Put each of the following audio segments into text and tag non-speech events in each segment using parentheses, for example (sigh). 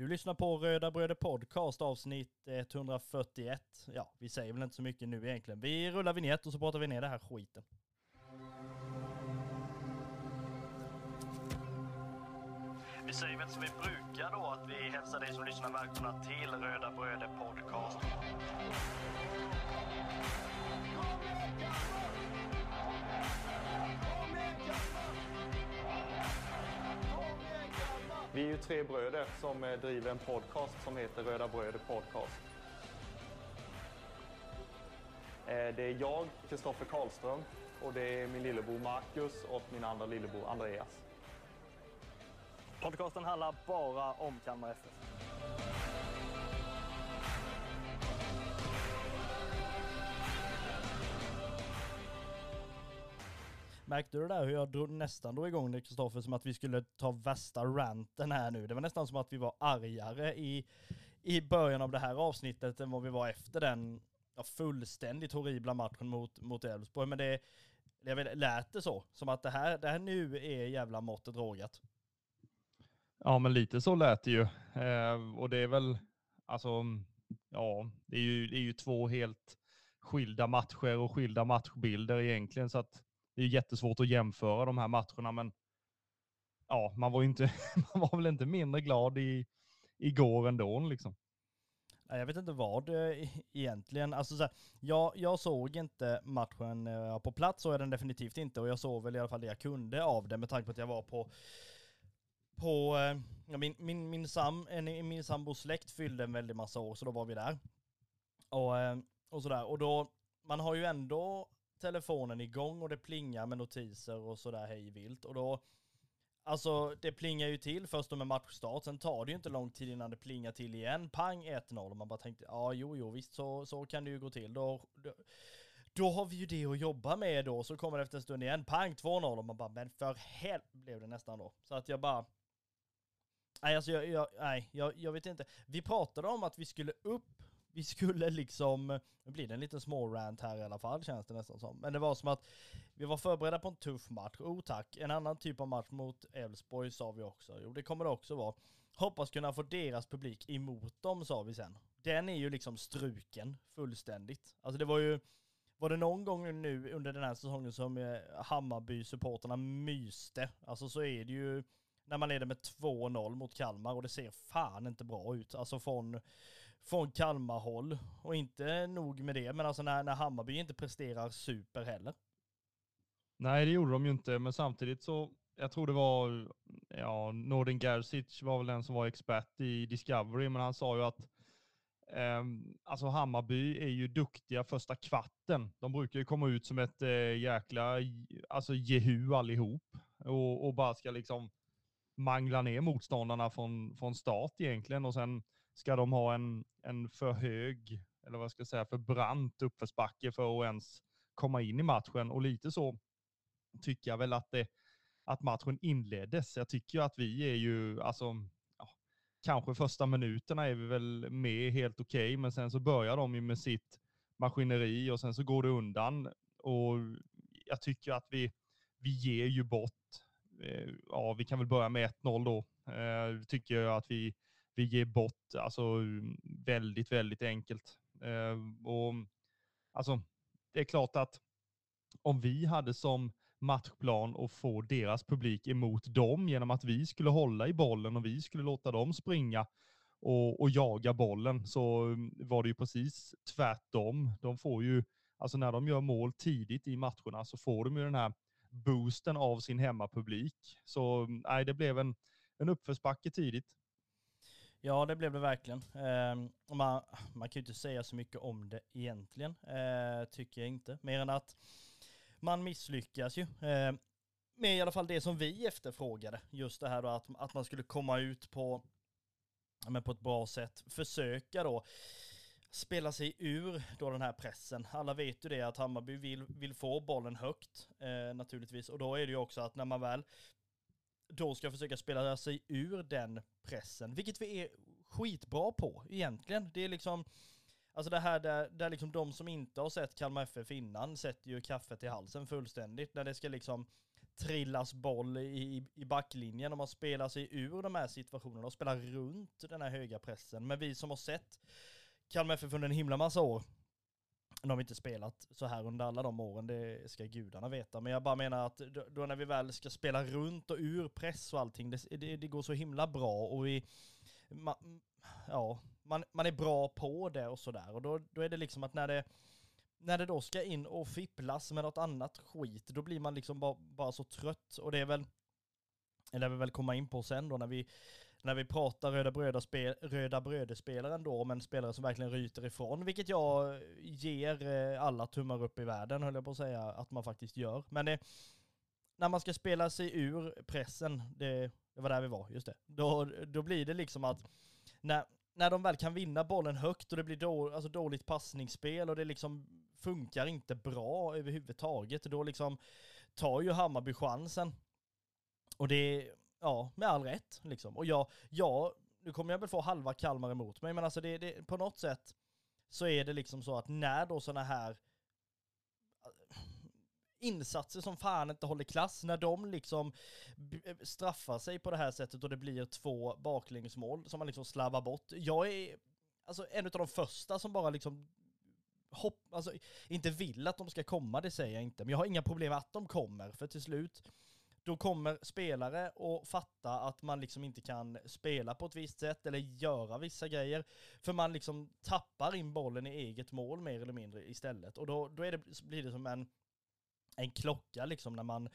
Du lyssnar på Röda Bröder Podcast avsnitt 141. Ja, vi säger väl inte så mycket nu egentligen. Vi rullar vignett och så pratar vi ner det här skiten. Vi säger väl som vi brukar då att vi hälsar dig som lyssnar välkomna till Röda Bröder Podcast. Vi är ju tre bröder som eh, driver en podcast som heter Röda Bröder Podcast. Eh, det är jag, Kristoffer Karlström, och det är min lillebror Marcus och min andra lillebror Andreas. Podcasten handlar bara om Kalmar FF. Märkte du där hur jag drog, nästan drog igång det Kristoffer som att vi skulle ta värsta ranten här nu. Det var nästan som att vi var argare i, i början av det här avsnittet än vad vi var efter den ja, fullständigt horribla matchen mot, mot Elfsborg. Men det, jag vet, lät det så? Som att det här, det här nu är jävla måttet rågat. Ja, men lite så lät det ju. Eh, och det är väl, alltså, ja, det är ju, det är ju två helt skilda matcher och skilda matchbilder egentligen, så att det är jättesvårt att jämföra de här matcherna, men ja, man var ju inte, (laughs) man var väl inte mindre glad i, igår ändå liksom. Jag vet inte vad eh, e-, egentligen. Alltså, så här, jag, jag såg inte matchen eh, på plats, så är den definitivt inte. Och jag såg väl i alla fall det jag kunde av det med tanke på att jag var på på, eh, ja, min, min, min, sam, en, min sambos släkt fyllde en väldig massa år, så då var vi där. Och, och sådär. Och då, man har ju ändå telefonen igång och det plingar med notiser och sådär hej vilt. Och då, alltså det plingar ju till först då med matchstart, sen tar det ju inte lång tid innan det plingar till igen. Pang 1-0 och man bara tänkte, ja jo jo visst så, så kan det ju gå till. Då, då, då har vi ju det att jobba med då, så kommer det efter en stund igen, pang 2-0 och man bara, men för helvete blev det nästan då. Så att jag bara, Nej, alltså jag, jag, nej, jag, jag vet inte. Vi pratade om att vi skulle upp, vi skulle liksom, nu blir det en liten små rant här i alla fall känns det nästan som. Men det var som att vi var förberedda på en tuff match. Oh tack, en annan typ av match mot Elfsborg sa vi också. Jo det kommer det också vara. Hoppas kunna få deras publik emot dem sa vi sen. Den är ju liksom struken fullständigt. Alltså det var ju, var det någon gång nu under den här säsongen som eh, Hammarby-supporterna myste, alltså så är det ju när man leder med 2-0 mot Kalmar och det ser fan inte bra ut. Alltså från, från Kalmar-håll. Och inte nog med det, men alltså när, när Hammarby inte presterar super heller. Nej, det gjorde de ju inte, men samtidigt så, jag tror det var, ja, Nordin Gerzic var väl den som var expert i Discovery, men han sa ju att eh, alltså Hammarby är ju duktiga första kvarten. De brukar ju komma ut som ett eh, jäkla, alltså jehu allihop och, och bara ska liksom mangla ner motståndarna från, från start egentligen och sen ska de ha en, en för hög, eller vad ska jag säga, för brant uppförsbacke för att ens komma in i matchen och lite så tycker jag väl att, det, att matchen inleddes. Jag tycker ju att vi är ju, alltså, ja, kanske första minuterna är vi väl med helt okej, okay, men sen så börjar de ju med sitt maskineri och sen så går det undan och jag tycker att vi, vi ger ju bort eh, ja, vi kan väl börja med 1-0 då. Eh, tycker jag att vi, vi ger bort, alltså mm, väldigt, väldigt enkelt. Eh, och mm, alltså, det är klart att om vi hade som matchplan att få deras publik emot dem genom att vi skulle hålla i bollen och vi skulle låta dem springa och, och jaga bollen så mm, var det ju precis tvärtom. De får ju, alltså när de gör mål tidigt i matcherna så får de ju den här boosten av sin hemmapublik. Så nej, det blev en, en uppförsbacke tidigt. Ja, det blev det verkligen. Eh, man, man kan ju inte säga så mycket om det egentligen, eh, tycker jag inte. Mer än att man misslyckas ju. Eh, med i alla fall det som vi efterfrågade. Just det här då att, att man skulle komma ut på, men på ett bra sätt. Försöka då spela sig ur då den här pressen. Alla vet ju det att Hammarby vill, vill få bollen högt eh, naturligtvis. Och då är det ju också att när man väl då ska försöka spela sig ur den pressen, vilket vi är skitbra på egentligen. Det är liksom, alltså det här där, där liksom de som inte har sett Kalmar FF innan sätter ju kaffet i halsen fullständigt. När det ska liksom trillas boll i, i backlinjen och man spelar sig ur de här situationerna och spelar runt den här höga pressen. Men vi som har sett Kalmar FF under en himla massa år, de har inte spelat så här under alla de åren, det ska gudarna veta. Men jag bara menar att då, när vi väl ska spela runt och ur press och allting, det, det, det går så himla bra och vi, man, ja, man, man är bra på det och sådär. Och då, då är det liksom att när det, när det då ska in och fipplas med något annat skit, då blir man liksom bara, bara så trött. Och det är väl, eller vi väl komma in på sen då när vi, när vi pratar röda, bröda spe, röda brödespelaren då, om en spelare som verkligen ryter ifrån, vilket jag ger eh, alla tummar upp i världen, höll jag på att säga, att man faktiskt gör. Men det, när man ska spela sig ur pressen, det, det var där vi var, just det, då, då blir det liksom att när, när de väl kan vinna bollen högt och det blir då, alltså dåligt passningsspel och det liksom funkar inte bra överhuvudtaget, då liksom tar ju Hammarby chansen. Och det, ja, med all rätt liksom. Och jag, ja, nu kommer jag väl få halva Kalmar emot mig, men alltså det, det, på något sätt så är det liksom så att när då sådana här äh, insatser som fan inte håller klass, när de liksom eh, straffar sig på det här sättet och det blir två baklängesmål som man liksom slarvar bort. Jag är alltså en av de första som bara liksom hopp, alltså inte vill att de ska komma, det säger jag inte, men jag har inga problem med att de kommer, för till slut då kommer spelare att fatta att man liksom inte kan spela på ett visst sätt eller göra vissa grejer. För man liksom tappar in bollen i eget mål mer eller mindre istället. Och då, då är det, blir det som en, en klocka liksom när man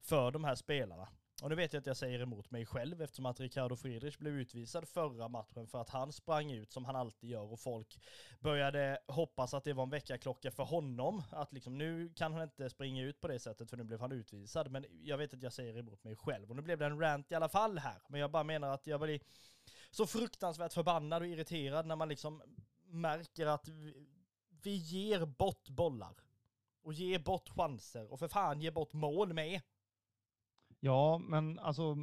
för de här spelarna. Och nu vet jag att jag säger emot mig själv eftersom att Ricardo Friedrich blev utvisad förra matchen för att han sprang ut som han alltid gör och folk började hoppas att det var en väckarklocka för honom. Att liksom nu kan han inte springa ut på det sättet för nu blev han utvisad. Men jag vet att jag säger emot mig själv och nu blev det en rant i alla fall här. Men jag bara menar att jag blir så fruktansvärt förbannad och irriterad när man liksom märker att vi ger bort bollar och ger bort chanser och för fan ger bort mål med. Ja, men alltså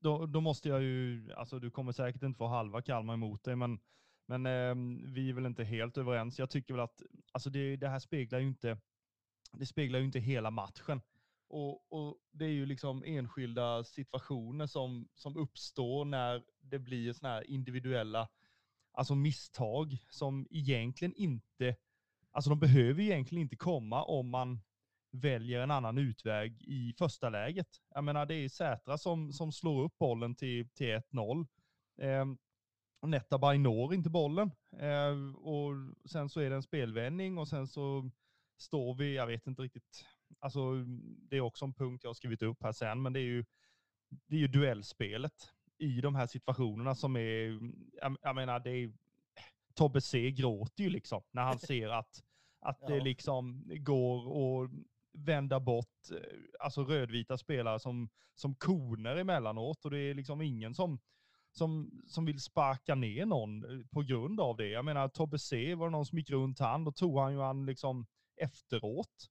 då, då måste jag ju, alltså du kommer säkert inte få halva Kalmar emot dig, men, men eh, vi är väl inte helt överens. Jag tycker väl att alltså det, det här speglar ju inte, det speglar ju inte hela matchen. Och, och, det är ju liksom enskilda situationer som, som uppstår när det blir sådana här individuella alltså misstag som egentligen inte, alltså de behöver egentligen inte komma om man väljer en annan utväg i första läget. Jag menar, det är Sätra som, som slår upp bollen till, till 1-0. Eh, Netabay når inte bollen eh, och sen så är det en spelvändning och sen så står vi, jag vet inte riktigt, alltså det är också en punkt jag har skrivit upp här sen, men det är ju, det är ju duellspelet i de här situationerna som är, jag, jag menar, det är, Tobbe C gråter ju liksom när han (laughs) ser att, att ja. det liksom går och vända bort eh, alltså rödvita spelare som, som koner emellanåt och det är liksom ingen som, som, som vill sparka ner någon eh, på grund av det. Jag menar, Tobbe C var det någon som gick runt han, då tog han ju han liksom efteråt.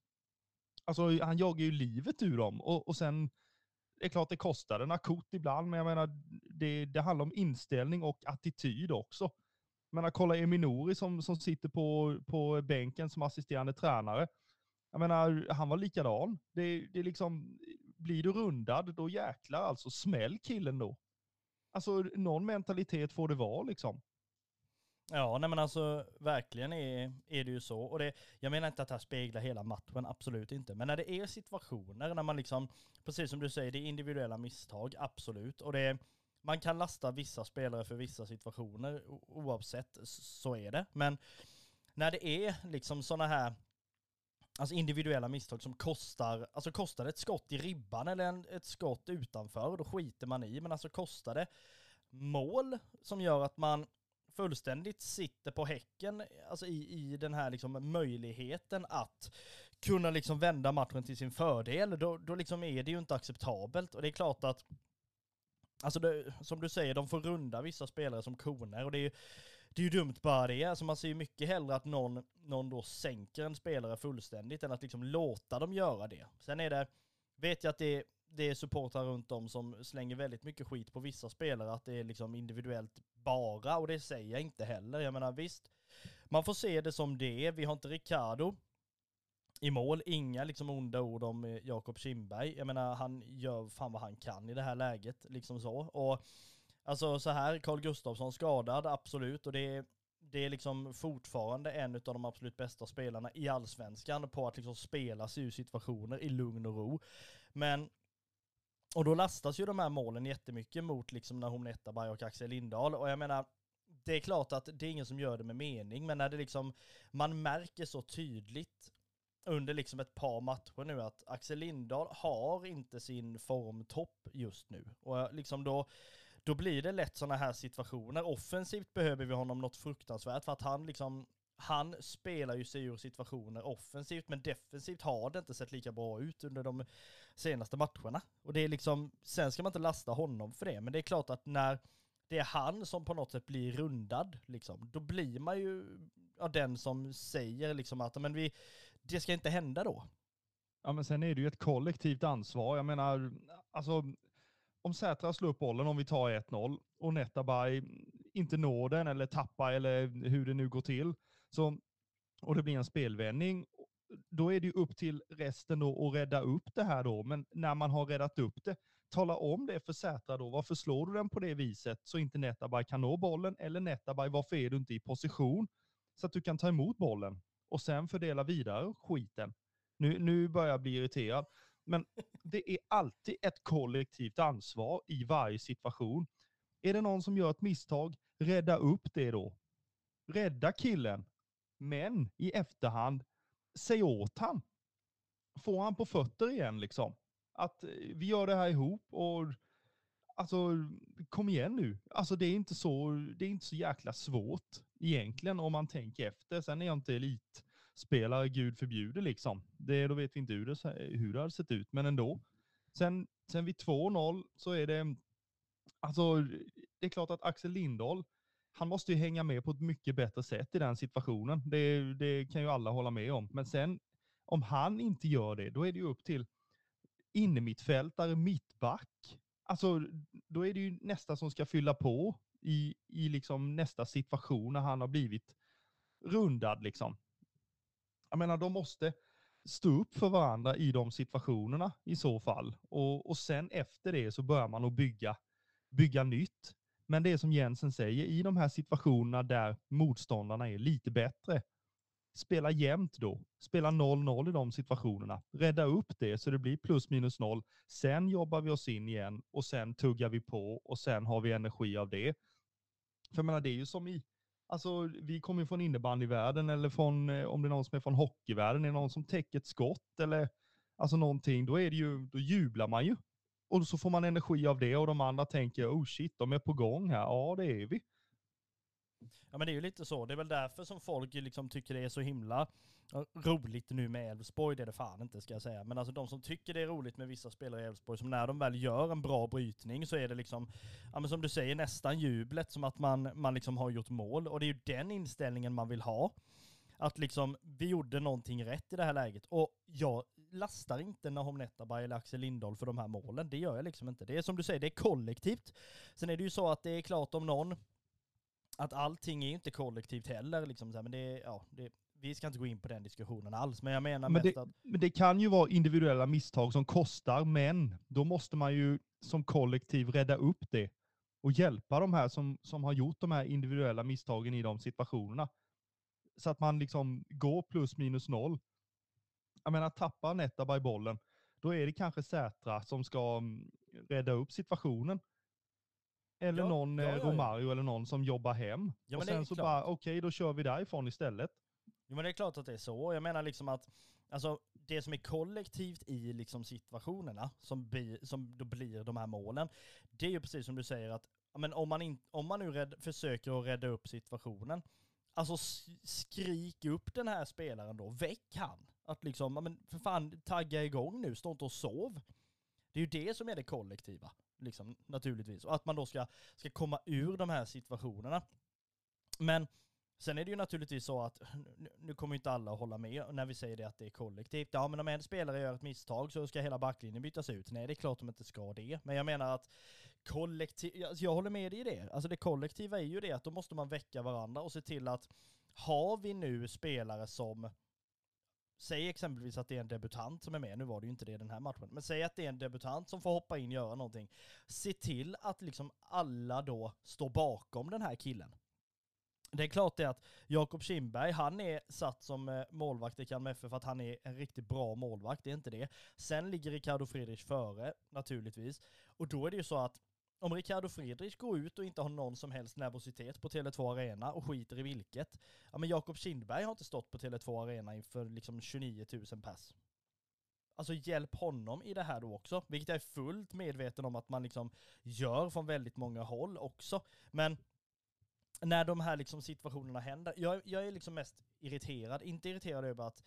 Alltså han jagar ju livet ur dem och, och sen, det är klart det kostar en akut ibland, men jag menar, det, det handlar om inställning och attityd också. Jag menar, kolla Eminori som, som sitter på, på bänken som assisterande tränare. Jag menar, han var likadan. Det, det är liksom, blir du rundad, då jäklar alltså. Smäll killen då. Alltså någon mentalitet får det vara liksom. Ja, nej men alltså verkligen är, är det ju så. Och det, jag menar inte att det här speglar hela matchen, absolut inte. Men när det är situationer, när man liksom, precis som du säger, det är individuella misstag, absolut. Och det man kan lasta vissa spelare för vissa situationer, oavsett, så är det. Men när det är liksom sådana här Alltså individuella misstag som kostar, alltså kostar det ett skott i ribban eller en, ett skott utanför, då skiter man i. Men alltså kostar det mål som gör att man fullständigt sitter på häcken, alltså i, i den här liksom möjligheten att kunna liksom vända matchen till sin fördel, då, då liksom är det ju inte acceptabelt. Och det är klart att, alltså det, som du säger, de får runda vissa spelare som koner och det är ju det är ju dumt bara det. Alltså man ser ju mycket hellre att någon, någon då sänker en spelare fullständigt än att liksom låta dem göra det. Sen är det, vet jag att det, det är supportrar runt om som slänger väldigt mycket skit på vissa spelare, att det är liksom individuellt bara, och det säger jag inte heller. Jag menar visst, man får se det som det är. Vi har inte Ricardo i mål. Inga liksom onda ord om eh, Jakob Kindberg. Jag menar, han gör fan vad han kan i det här läget, liksom så. Och alltså så här, Carl Gustafsson skadad, absolut. Och det är, det är liksom fortfarande en av de absolut bästa spelarna i allsvenskan på att liksom spela sig ur situationer i lugn och ro. Men och då lastas ju de här målen jättemycket mot liksom Nahom Netabay och Axel Lindahl. Och jag menar, det är klart att det är ingen som gör det med mening, men när det liksom, man märker så tydligt under liksom ett par matcher nu att Axel Lindahl har inte sin formtopp just nu. Och liksom då, då blir det lätt sådana här situationer. Offensivt behöver vi honom något fruktansvärt för att han liksom han spelar ju sig ur situationer offensivt, men defensivt har det inte sett lika bra ut under de senaste matcherna. Och det är liksom, sen ska man inte lasta honom för det, men det är klart att när det är han som på något sätt blir rundad, liksom, då blir man ju ja, den som säger liksom att men vi, det ska inte hända då. Ja, men sen är det ju ett kollektivt ansvar. Jag menar, alltså om Sätra slår upp bollen, om vi tar 1-0, och Netabay inte når den eller tappar eller hur det nu går till, så, och det blir en spelvändning, då är det ju upp till resten då att rädda upp det här då. Men när man har räddat upp det, tala om det för Sätra då. Varför slår du den på det viset så inte Netabay kan nå bollen? Eller Netabay, varför är du inte i position så att du kan ta emot bollen och sen fördela vidare skiten? Nu, nu börjar jag bli irriterad. Men det är alltid ett kollektivt ansvar i varje situation. Är det någon som gör ett misstag, rädda upp det då. Rädda killen. Men i efterhand, säg åt han. Få han på fötter igen liksom. Att eh, vi gör det här ihop och alltså kom igen nu. Alltså det är inte så, det är inte så jäkla svårt egentligen om man tänker efter. Sen är jag inte elit. Spelare, gud förbjuder liksom. Det, då vet vi inte hur det, hur det hade sett ut, men ändå. Sen, sen vid 2-0 så är det, alltså det är klart att Axel Lindahl, han måste ju hänga med på ett mycket bättre sätt i den situationen. Det, det kan ju alla hålla med om. Men sen, om han inte gör det, då är det ju upp till innermittfältare, mittback. Alltså, då är det ju nästa som ska fylla på i, i liksom nästa situation när han har blivit rundad. Liksom. Jag menar, de måste stå upp för varandra i de situationerna i så fall. Och, och sen efter det så börjar man att bygga, bygga nytt. Men det är som Jensen säger, i de här situationerna där motståndarna är lite bättre, spela jämnt då. Spela 0-0 i de situationerna. Rädda upp det så det blir plus minus noll. Sen jobbar vi oss in igen och sen tuggar vi på och sen har vi energi av det. För jag menar, det är ju som i, alltså vi kommer ju från innebandyvärlden eller från, eh, om det är någon som är från hockeyvärlden, är det någon som täcker ett skott eller alltså någonting, då är det ju, då jublar man ju. Och så får man energi av det och de andra tänker, oh shit, de är på gång här. Ja, det är vi. Ja men det är ju lite så, det är väl därför som folk liksom tycker det är så himla roligt nu med Elfsborg, det är det fan inte ska jag säga. Men alltså de som tycker det är roligt med vissa spelare i Elfsborg, som när de väl gör en bra brytning så är det liksom, ja men som du säger, nästan jublet som att man, man liksom har gjort mål. Och det är ju den inställningen man vill ha. Att liksom, vi gjorde någonting rätt i det här läget. Och jag lastar inte Nahom Netabay eller Axel Lindahl för de här målen. Det gör jag liksom inte. Det är som du säger, det är kollektivt. Sen är det ju så att det är klart om någon att allting är inte kollektivt heller, liksom, men det ja, det, vi ska inte gå in på den diskussionen alls, men jag menar men mest det, att... Men det kan ju vara individuella misstag som kostar, men då måste man ju som kollektiv rädda upp det och hjälpa de här som, som har gjort de här individuella misstagen i de situationerna. Så att man liksom går plus minus noll. Jag menar, tappar Netabay bollen, då är det kanske Sätra som ska mm, rädda upp situationen. Eller Ja, någon ja, eh, ja, ja. Romario eller någon som jobbar hem. Och sen så klart. bara, okej, då kör vi därifrån istället. Jo men det är klart att det är så. Jag menar liksom att, alltså det som är kollektivt i liksom situationerna, som, blir, som då blir de här målen, det är ju precis som du säger att, men om man, in, om man nu rädd, försöker att rädda upp situationen, alltså skrik upp den här spelaren då, väck han. Att liksom, ja, men för fan, tagga igång nu, stå inte och sov. Det är ju det som är det kollektiva, liksom naturligtvis. Och att man då ska, ska komma ur de här situationerna. Men Sen är det ju naturligtvis så att, nu- kommer ju inte alla att hålla med när vi säger det att det är kollektivt. Ja men om en spelare gör ett misstag så ska hela backlinjen bytas ut. Nej det är klart de inte ska det. Men jag menar att kollektiv, alltså jag håller med dig i det. Alltså det kollektiva är ju det att då måste man väcka varandra och se till att har vi nu spelare som säg exempelvis att det är en debutant som är med, nu var det ju inte det den här matchen, men säg att det är en debutant som får hoppa in och göra någonting. Se till att liksom alla då står bakom den här killen. Det är klart det att Jakob Kindberg, han är satt som eh, målvakt i Kalmar FF för att han är en riktigt bra målvakt, det är inte det. Sen ligger Ricardo Friedrich före, naturligtvis. Och då är det ju så att om Ricardo Friedrich går ut och inte har någon som helst nervositet på Tele2 Arena och skiter i vilket, ja men Jakob Kindberg har inte stått på Tele2 Arena inför liksom 29 000 pass. Alltså hjälp honom i det här då också, vilket jag är fullt medveten om att man liksom gör från väldigt många håll också. Men när de här liksom situationerna händer, jag, jag är liksom mest irriterad, inte irriterad över att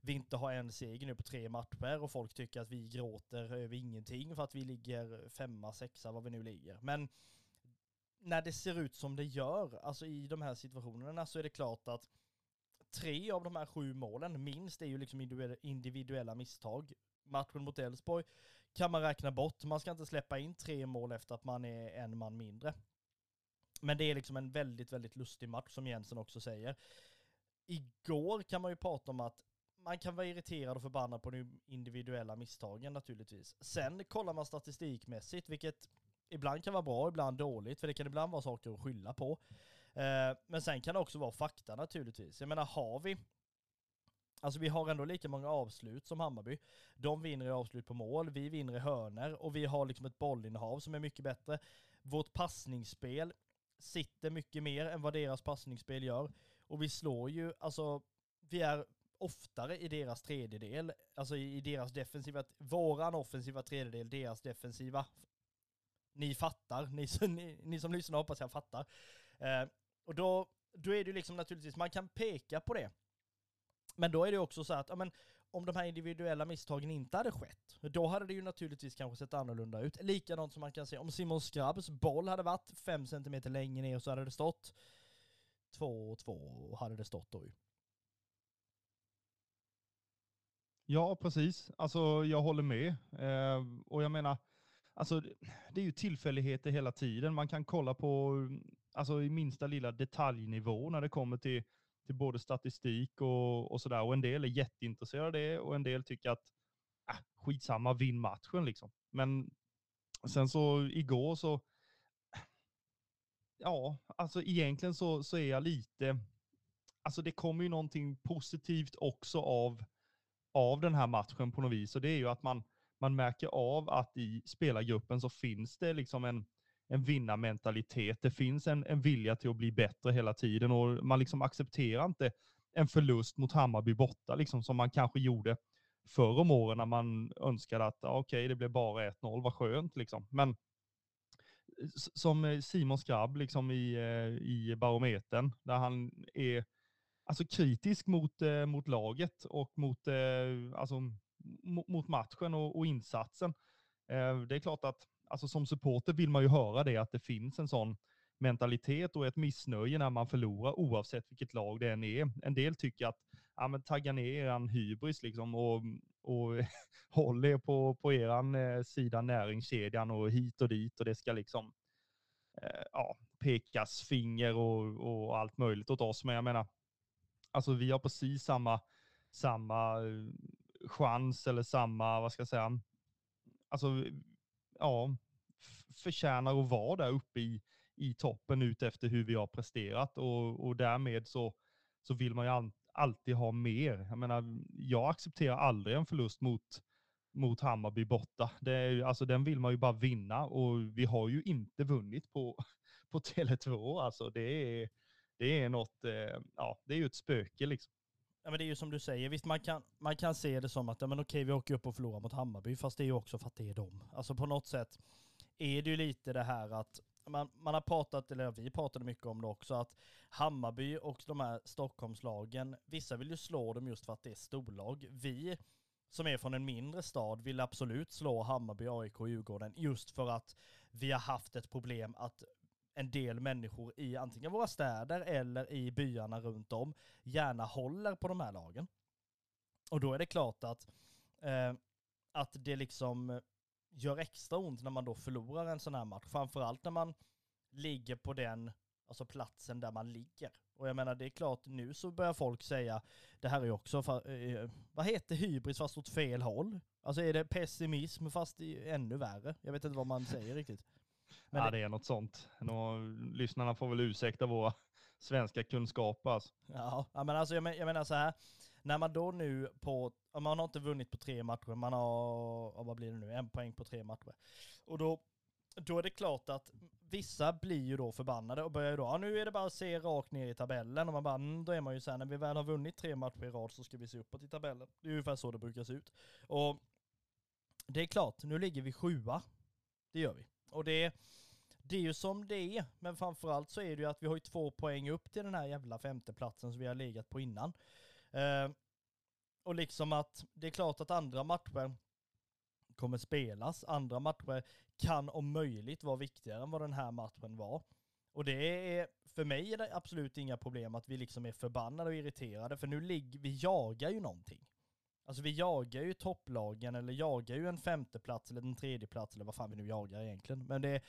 vi inte har en seger nu på tre matcher och folk tycker att vi gråter över ingenting för att vi ligger femma, sexa, vad vi nu ligger. Men när det ser ut som det gör, alltså i de här situationerna så är det klart att tre av de här sju målen minst är ju liksom individuella misstag. Matchen mot Elfsborg kan man räkna bort, man ska inte släppa in tre mål efter att man är en man mindre. Men det är liksom en väldigt, väldigt lustig match som Jensen också säger. Igår kan man ju prata om att man kan vara irriterad och förbannad på de individuella misstagen naturligtvis. Sen kollar man statistikmässigt, vilket ibland kan vara bra, ibland dåligt, för det kan ibland vara saker att skylla på. Eh, men sen kan det också vara fakta naturligtvis. Jag menar, har vi Alltså vi har ändå lika många avslut som Hammarby. De vinner i avslut på mål, vi vinner i hörner och vi har liksom ett bollinnehav som är mycket bättre. Vårt passningsspel sitter mycket mer än vad deras passningsspel gör. Och vi slår ju, alltså, vi är oftare i deras tredjedel, alltså i, deras defensiva, våran offensiva tredjedel, deras defensiva. Ni fattar, ni, ni, ni som lyssnar hoppas jag fattar. Eh, och då, då är det ju liksom naturligtvis, man kan peka på det. Men då är det också så att, ja men om de här individuella misstagen inte hade skett, då hade det ju naturligtvis kanske sett annorlunda ut. Likadant som man kan se om Simon Skrabbs boll hade varit 5 cm längre ner så hade det stått 2-2 hade det stått då ju. Ja, precis. Alltså jag håller med. Eh, och jag menar, alltså det är ju tillfälligheter hela tiden. Man kan kolla på, alltså i minsta lilla detaljnivå när det kommer till till både statistik och, och sådär. Och en del är jätteintresserade av det och en del tycker att äh, skitsamma, vinn matchen liksom. Men sen så igår så, ja, alltså egentligen så, så är jag lite, alltså det kommer ju någonting positivt också av, av den här matchen på något vis. Och det är ju att man, man märker av att i spelargruppen så finns det liksom en, en vinnarmentalitet. Det finns en, en vilja till att bli bättre hela tiden och man liksom accepterar inte en förlust mot Hammarby borta, liksom som man kanske gjorde förr om åren när man önskade att okej, okay, det blev bara 1-0, vad skönt liksom. Men som eh, Simon Skrabb liksom i, eh, i barometern, där han är alltså kritisk mot, eh, mot laget och mot, eh, alltså, mot matchen och, och insatsen. Eh, det är klart att alltså som supporter vill man ju höra det, att det finns en sån mentalitet och ett missnöje när man förlorar oavsett vilket lag det än är. En del tycker att ja, men tagga ner eran hybris liksom och, och (laughs) håll er på, på eran eh, sida näringskedjan och hit och dit och det ska liksom eh, ja, pekas finger och, och allt möjligt åt oss. Men jag menar, alltså vi har precis samma, samma eh, chans eller samma, vad ska jag säga, alltså ja, förtjänar att vara där uppe i, i toppen ut efter hur vi har presterat och, och därmed så, så vill man ju an, alltid ha mer. Jag menar, jag accepterar aldrig en förlust mot, mot Hammarby borta. Det är, alltså, den vill man ju bara vinna och vi har ju inte vunnit på, (laughs) på Tele2. Alltså, det, är, det är något, eh, ja, det är ju ett spöke liksom. Ja men det är ju som du säger, visst man kan, man kan se det som att, ja men okej vi åker upp och förlorar mot Hammarby, fast det är ju också för att det är dem. Alltså på något sätt är det ju lite det här att man, man har pratat, eller vi pratade mycket om det också, att Hammarby och de här Stockholmslagen, vissa vill ju slå dem just för att det är storlag. Vi som är från en mindre stad vill absolut slå Hammarby, AIK och Djurgården just för att vi har haft ett problem att en del människor i antingen våra städer eller i byarna runt om gärna håller på de här lagen. Och då är det klart att, eh, att det liksom gör extra ont när man då förlorar en sån här match. Framförallt när man ligger på den Alltså platsen där man ligger. Och jag menar det är klart nu så börjar folk säga, det här är ju också, för, eh, vad heter hybris fast åt fel håll? Alltså är det pessimism fast i, ännu värre? Jag vet inte vad man säger riktigt. Men ja det... det är något sånt. Nå, lyssnarna får väl ursäkta våra (laughs) svenska kunskaper. Alltså. Ja, men alltså jag, men, jag menar så här, när man då nu på, man har inte vunnit på tre matcher, man har, vad blir det nu, en poäng på tre matcher. Och då då är det klart att vissa blir ju då förbannade och börjar ju då, ja nu är det bara att se rakt ner i tabellen och man bara, mm, då är man ju såhär, när vi väl har vunnit tre matcher i rad så ska vi se uppåt i tabellen. Det är ungefär så det brukar se ut. Och det är klart, nu ligger vi sjua. Det gör vi. Och det, det är ju som det är, men framförallt så är det ju att vi har ju två poäng upp till den här jävla femteplatsen som vi har legat på innan. Eh, och liksom att det är klart att andra matcher kommer spelas. Andra matcher kan om möjligt vara viktigare än vad den här matchen var. Och det är, för mig är det absolut inga problem att vi liksom är förbannade och irriterade, för nu ligger, vi jagar ju någonting. Alltså vi jagar ju topplagen, eller jagar ju en femteplats eller en tredjeplats, eller vad fan vi nu jagar egentligen. Men det,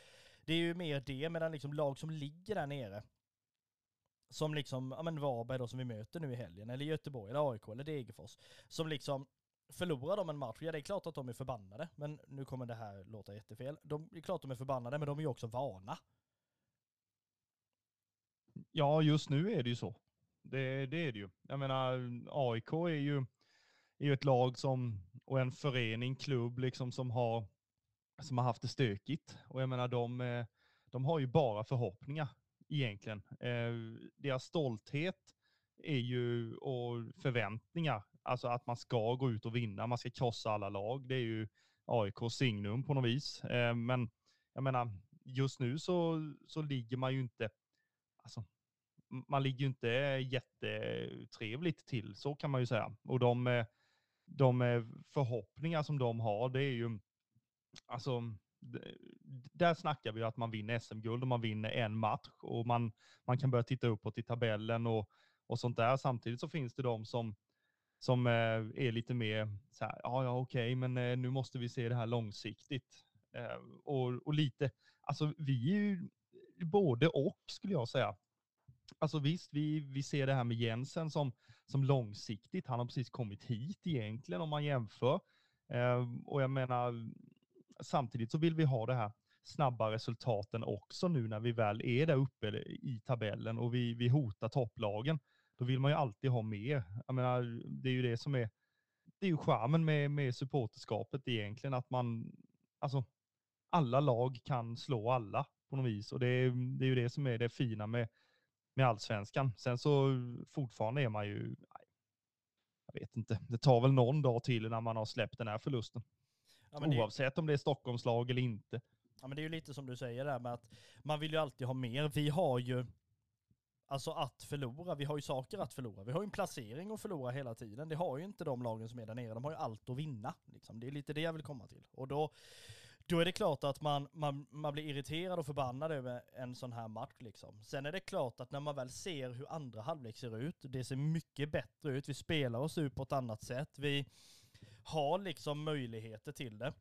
det är ju mer det, medan liksom lag som ligger där nere, som liksom, ja men Varberg då som vi möter nu i helgen, eller Göteborg, eller AIK, eller Degerfors, som liksom Förlorar de en match, ja det är klart att de är förbannade. Men nu kommer det här låta jättefel. De, det är klart att de är förbannade, men de är ju också vana. Ja, just nu är det ju så. Det, det är det ju. Jag menar, AIK är ju, är ju ett lag som, och en förening, klubb, liksom som har, som har haft det stökigt. Och jag menar, de, eh, de har ju bara förhoppningar egentligen. Eh, deras stolthet är ju, och förväntningar Alltså att man ska gå ut och vinna, man ska krossa alla lag. Det är ju AIKs signum på något vis. Eh, men jag menar, just nu så, så ligger man ju inte, alltså, man ligger ju inte jättetrevligt till, så kan man ju säga. Och de, de förhoppningar som de har, det är ju, alltså, där snackar vi att man vinner SM-guld och man vinner en match och man, man kan börja titta uppåt i tabellen och, och sånt där. Samtidigt så finns det de som, som eh, är lite mer så här, ja, ja, okej, okay, men eh, nu måste vi se det här långsiktigt. Eh, och, och lite, alltså vi är ju både och skulle jag säga. Alltså visst, vi, vi ser det här med Jensen som, som långsiktigt. Han har precis kommit hit egentligen om man jämför. Ehm, och jag menar, samtidigt så vill vi ha det här snabba resultaten också nu när vi väl är där uppe i tabellen och vi, vi hotar topplagen då vill man ju alltid ha mer. Jag menar, det är ju det som är, det är ju charmen med, med supporterskapet egentligen, att man, alltså, alla lag kan slå alla på något vis och det är, det är ju det som är det fina med, med allsvenskan. Sen så fortfarande är man ju, nej, jag vet inte, det tar väl någon dag till när man har släppt den här förlusten. Ja, Oavsett det... om det är Stockholmslag eller inte. Ja men det är ju lite som du säger där med att man vill ju alltid ha mer. Vi har ju, Alltså att förlora, vi har ju saker att förlora. Vi har ju en placering att förlora hela tiden. Det har ju inte de lagen som är där nere. De har ju allt att vinna. Liksom. Det är lite det jag vill komma till. Och då, då är det klart att man, man, man blir irriterad och förbannad över en sån här match. Liksom. Sen är det klart att när man väl ser hur andra halvlek ser ut, det ser mycket bättre ut. Vi spelar oss ut på ett annat sätt. Vi har liksom möjligheter till det.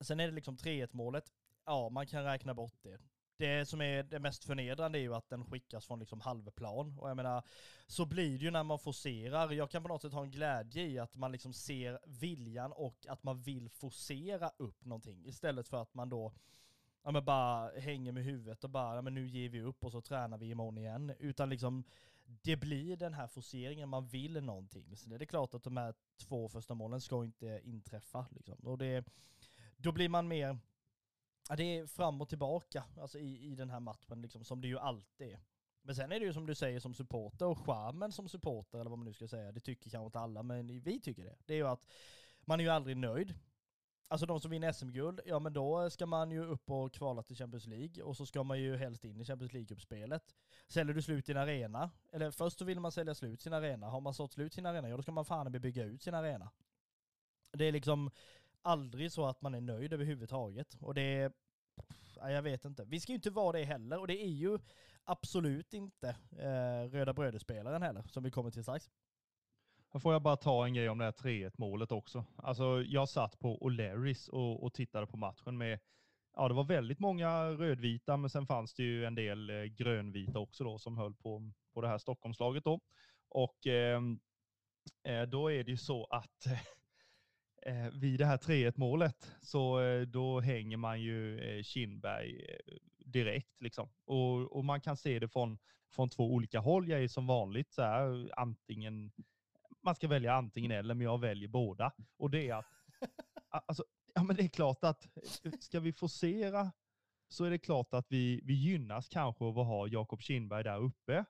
Sen är det liksom 3-1 målet. Ja, man kan räkna bort det det som är det mest förnedrande är ju att den skickas från liksom halvplan. Och jag menar, så blir det ju när man forcerar. Jag kan på något sätt ha en glädje i att man liksom ser viljan och att man vill forcera upp någonting istället för att man då ja, men bara hänger med huvudet och bara, ja, men nu ger vi upp och så tränar vi imorgon igen. Utan liksom, det blir den här forceringen, man vill någonting. Så det är klart att de här två första målen ska inte inträffa. Liksom. Och det, då blir man mer, Ja, det är fram och tillbaka alltså i, i den här matchen, liksom, som det ju alltid är. Men sen är det ju som du säger som supporter, och charmen som supporter, eller vad man nu ska säga, det tycker kanske inte alla, men vi tycker det. Det är ju att man är ju aldrig nöjd. Alltså de som vinner SM-guld, ja men då ska man ju upp och kvala till Champions League och så ska man ju helst in i Champions League-gruppspelet. Säljer du slut din arena, eller först så vill man sälja slut sin arena, har man sålt slut sin arena, ja då ska man fan bygga ut sin arena. Det är liksom, aldrig så att man är nöjd överhuvudtaget. Och det är, jag vet inte. Vi ska ju inte vara det heller och det är ju absolut inte eh, röda brödespelaren heller, som vi kommer till strax. får jag bara ta en grej om det här 3-1 målet också. Alltså, jag satt på O'Larrys och, och tittade på matchen med, ja, det var väldigt många rödvita, men sen fanns det ju en del eh, grönvita också då som höll på, på det här Stockholmslaget då. Och ehm, eh, då är det ju så att (laughs) eh, vid det här 3-1 målet så eh, då hänger man ju eh, Kindberg eh, direkt liksom. Och, och man kan se det från, från två olika håll. Jag är som vanligt så här antingen, man ska välja antingen eller, men jag väljer båda. Och det är att, (laughs) alltså, ja men det är klart att ska vi forcera så är det klart att vi, vi gynnas kanske av att ha Jakob Kindberg där uppe.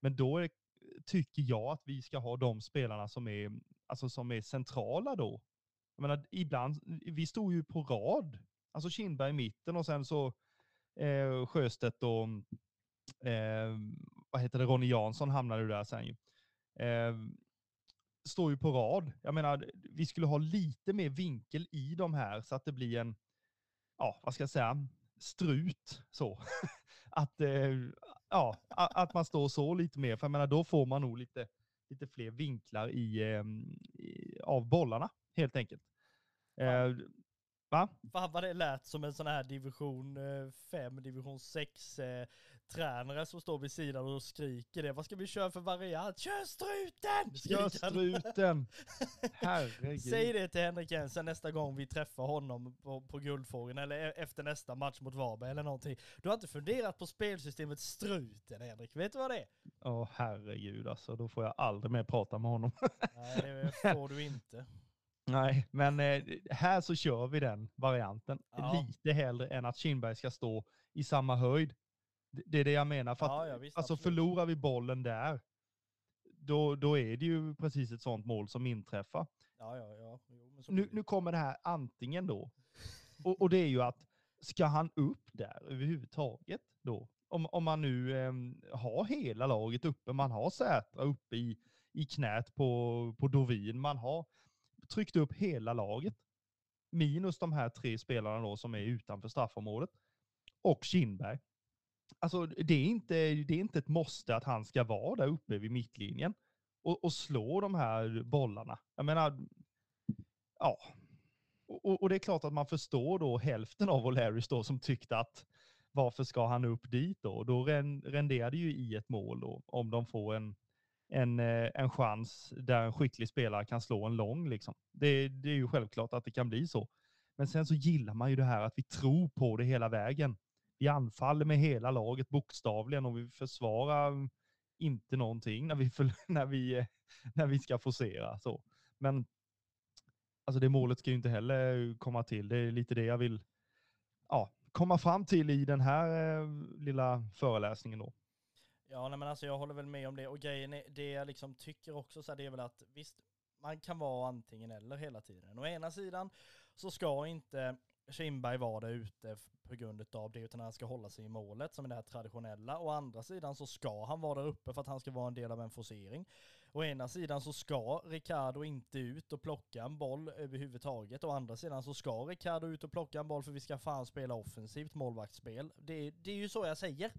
Men då är, tycker jag att vi ska ha de spelarna som är, alltså som är centrala då. Jag menar, ibland, vi stod ju på rad. Alltså Kindberg i mitten och sen så eh, Sjöstedt och eh, vad heter det, Ronny Jansson hamnade där sen ju. Eh, står ju på rad. Jag menar, vi skulle ha lite mer vinkel i de här så att det blir en, ja, vad ska jag säga, strut så. (laughs) att, eh, ja, att man står så lite mer, för jag menar, då får man nog lite, lite fler vinklar i, eh, i av bollarna helt enkelt. Eh, va? Fan vad det lät som en sån här division 5, division 6 eh, tränare som står vid sidan och skriker det. Vad ska vi köra för variant? Kör struten! Kör struten! (laughs) Herregud. Säg det till Henrik Jensen nästa gång vi träffar honom på, på Guldfågeln eller e- efter nästa match mot Varberg eller någonting. Du har inte funderat på spelsystemet struten Henrik, vet du vad det är? Åh oh, herregud alltså, då får jag aldrig mer prata med honom. Nej, det (laughs) får du inte. Nej, men eh, här så kör vi den varianten ja. lite hellre än att Kindberg ska stå i samma höjd. Det, det är det jag menar. För att, ja, ja, visst, alltså förlorar vi bollen där, då, då är det ju precis ett sånt mål som inträffar. Ja, ja, ja. Jo, nu, nu kommer det här antingen då. Och, och, det är ju att, ska han upp där överhuvudtaget då? Om, om man nu eh, har hela laget uppe, man har Sätra uppe i, i knät på, på Dovin, man har Tryckte upp hela laget. Minus de här tre spelarna då som är utanför straffområdet. Och Kindberg. Alltså det är, inte, det är inte ett måste att han ska vara där uppe vid mittlinjen och, och slå de här bollarna. Jag menar, ja. Och, och, det är klart att man förstår då hälften av O'Larrys då som tyckte att varför ska han upp dit då? Då renderar det ju i ett mål då, om de får en, en, eh, en chans där en skicklig spelare kan slå en lång. Liksom. Det, det är ju självklart att det kan bli så. Men sen så gillar man ju det här att vi tror på det hela vägen. Vi anfaller med hela laget bokstavligen och vi försvarar inte någonting när vi, (laughs) när vi, eh, när vi ska forcera. Så. Men alltså det målet ska ju inte heller komma till. Det är lite det jag vill ja, komma fram till i den här eh, lilla föreläsningen. Då. Ja, nej, men alltså jag håller väl med om det. Och grejen är, det jag liksom tycker också så här, det är väl att visst, man kan vara antingen eller hela tiden. Å ena sidan så ska inte Kindberg vara där ute på grund av det, utan han ska hålla sig i målet som är det här traditionella. Å andra sidan så ska han vara där uppe för att han ska vara en del av en forcering. Å ena sidan så ska Ricardo inte ut och plocka en boll överhuvudtaget. Å andra sidan så ska Ricardo ut och plocka en boll för vi ska fan spela offensivt målvaktsspel. Det, det är ju så jag säger.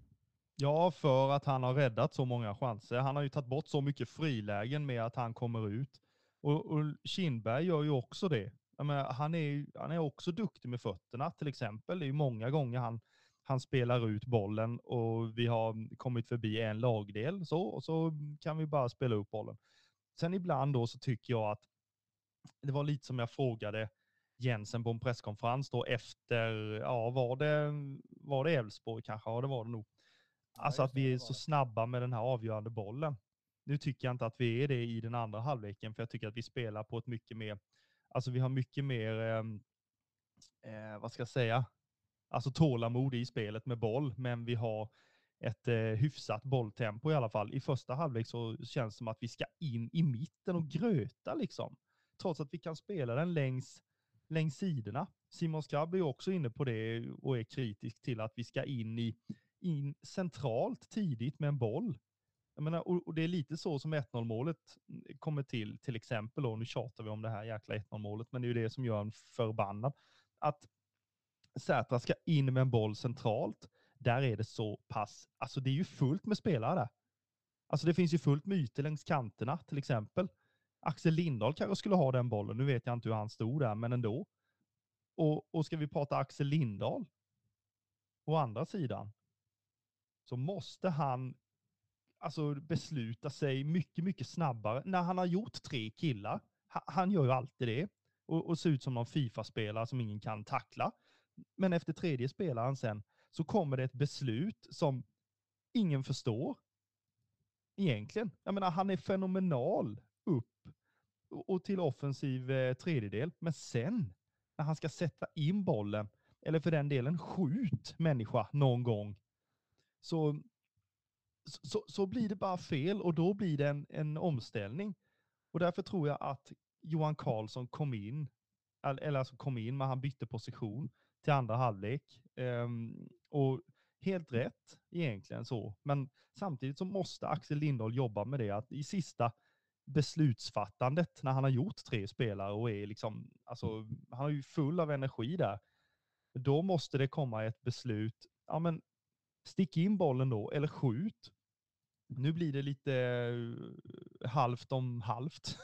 Ja, för att han har räddat så många chanser. Han har ju tagit bort så mycket frilägen med att han kommer ut. Och, och Kindberg gör ju också det. Menar, han, är, han är också duktig med fötterna till exempel. Det är ju många gånger han, han spelar ut bollen och vi har kommit förbi en lagdel så, och så kan vi bara spela upp bollen. Sen ibland då så tycker jag att det var lite som jag frågade Jensen på en presskonferens då efter, ja var det, var det Elfsborg kanske? Ja det var det nog. Alltså att vi är så snabba med den här avgörande bollen. Nu tycker jag inte att vi är det i den andra halvleken, för jag tycker att vi spelar på ett mycket mer, alltså vi har mycket mer, ehm, eh, vad ska jag säga, alltså tålamod i spelet med boll, men vi har ett eh, hyfsat bolltempo i alla fall. I första halvlek så känns det som att vi ska in i mitten och gröta liksom. Trots att vi kan spela den längs, längs sidorna. Simon Skrabb är också inne på det och är kritisk till att vi ska in i in centralt tidigt med en boll. Jag menar, och, och det är lite så som 1-0 målet mm, kommer till, till exempel. Och nu tjatar vi om det här jäkla 1-0 målet, men det är ju det som gör en förbannad. Att Sätra ska in med en boll centralt. Där är det så pass, alltså det är ju fullt med spelare där. Alltså det finns ju fullt med ytor längs kanterna till exempel. Axel Lindahl kanske skulle ha den bollen. Nu vet jag inte hur han stod där, men ändå. Och, och ska vi prata Axel Lindahl, å andra sidan, så måste han alltså besluta sig mycket, mycket snabbare. När han har gjort tre killar, han, gör ju alltid det, och, och ser ut som någon Fifa-spelare som ingen kan tackla. Men efter tredje spelaren sen så kommer det ett beslut som ingen förstår. Egentligen. Jag menar, han är fenomenal upp och till offensiv eh, tredjedel. Men sen, när han ska sätta in bollen, eller för den delen skjut människa någon gång, så, så, så blir det bara fel och då blir det en, en omställning. Och därför tror jag att Johan Karlsson kom in, eller alltså kom in, men han bytte position till andra halvlek. Um, och helt rätt egentligen så. Men samtidigt så måste Axel Lindahl jobba med det att i sista beslutsfattandet när han har gjort tre spelare och är liksom, alltså han är ju full av energi där. Då måste det komma ett beslut, ja men stick in bollen då eller skjut. Nu blir det lite eh, halvt om halvt.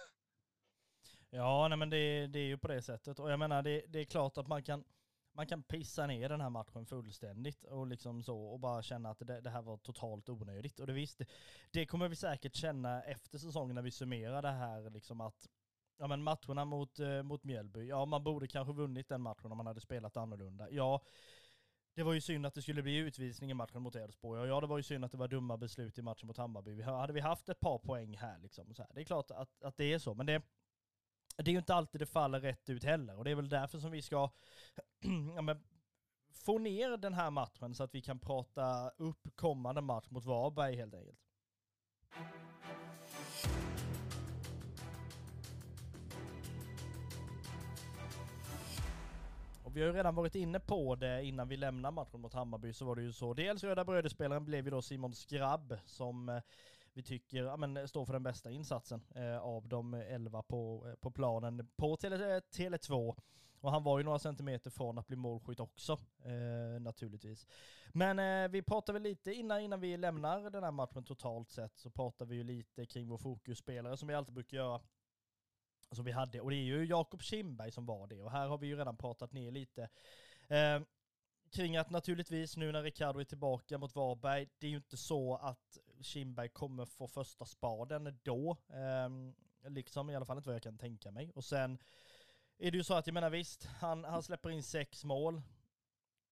Ja, nej men det, det är ju på det sättet. Och jag menar, det, det är klart att man kan, man kan pissa ner den här matchen fullständigt och liksom så och bara känna att det, det här var totalt onödigt. Och det visst, det, det kommer vi säkert känna efter säsongen när vi summerar det här liksom att Ja men matcherna mot, eh, mot Mjällby, ja man borde kanske vunnit den matchen om man hade spelat annorlunda. Ja, det var ju synd att det skulle bli utvisning i matchen mot Elfsborg. Och ja, det var ju synd att det var dumma beslut i matchen mot Hammarby. Vi, hade vi haft ett par poäng här liksom, så här, det är klart att, att det är så. Men det, det är ju inte alltid det faller rätt ut heller. Och det är väl därför som vi ska (clears throat) ja, men, få ner den här matchen så att vi kan prata upp kommande match mot Varberg helt enkelt. Vi har ju redan varit inne på det innan vi lämnar matchen mot Hammarby så var det ju så. Dels Röda Brödespelaren blev ju då Simon Skrabb som eh, vi tycker ja, men, eh, står för den bästa insatsen eh, av de elva på, eh, på planen på Tele, Tele2. Och han var ju några centimeter från att bli målskytt också, eh, naturligtvis. Men eh, vi pratar väl lite innan, innan vi lämnar den här matchen totalt sett, så pratar vi ju lite kring vår fokusspelare som vi alltid brukar göra. Som vi hade, och det är ju Jakob Kindberg som var det, och här har vi ju redan pratat ner lite. Eh, kring att naturligtvis nu när Ricardo är tillbaka mot Varberg, det är ju inte så att Kindberg kommer få första spaden då. Eh, liksom i alla fall inte vad jag kan tänka mig. Och sen är det ju så att, jag menar visst, han, han släpper in sex mål.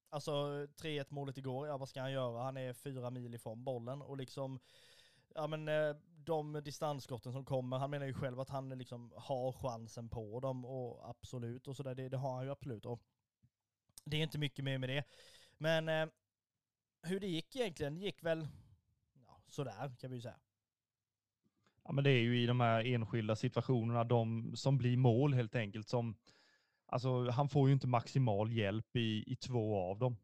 Alltså 3-1 målet igår, ja vad ska han göra? Han är fyra mil ifrån bollen och liksom, ja men eh, de distansskotten som kommer, han menar ju själv att han liksom har chansen på dem och absolut och sådär, det, det har han ju absolut. Och det är inte mycket mer med det. Men eh, hur det gick egentligen, gick väl ja, sådär kan vi ju säga. Ja, men det är ju i de här enskilda situationerna, de som blir mål helt enkelt, som Alltså, han får ju inte maximal hjälp i, i två av dem,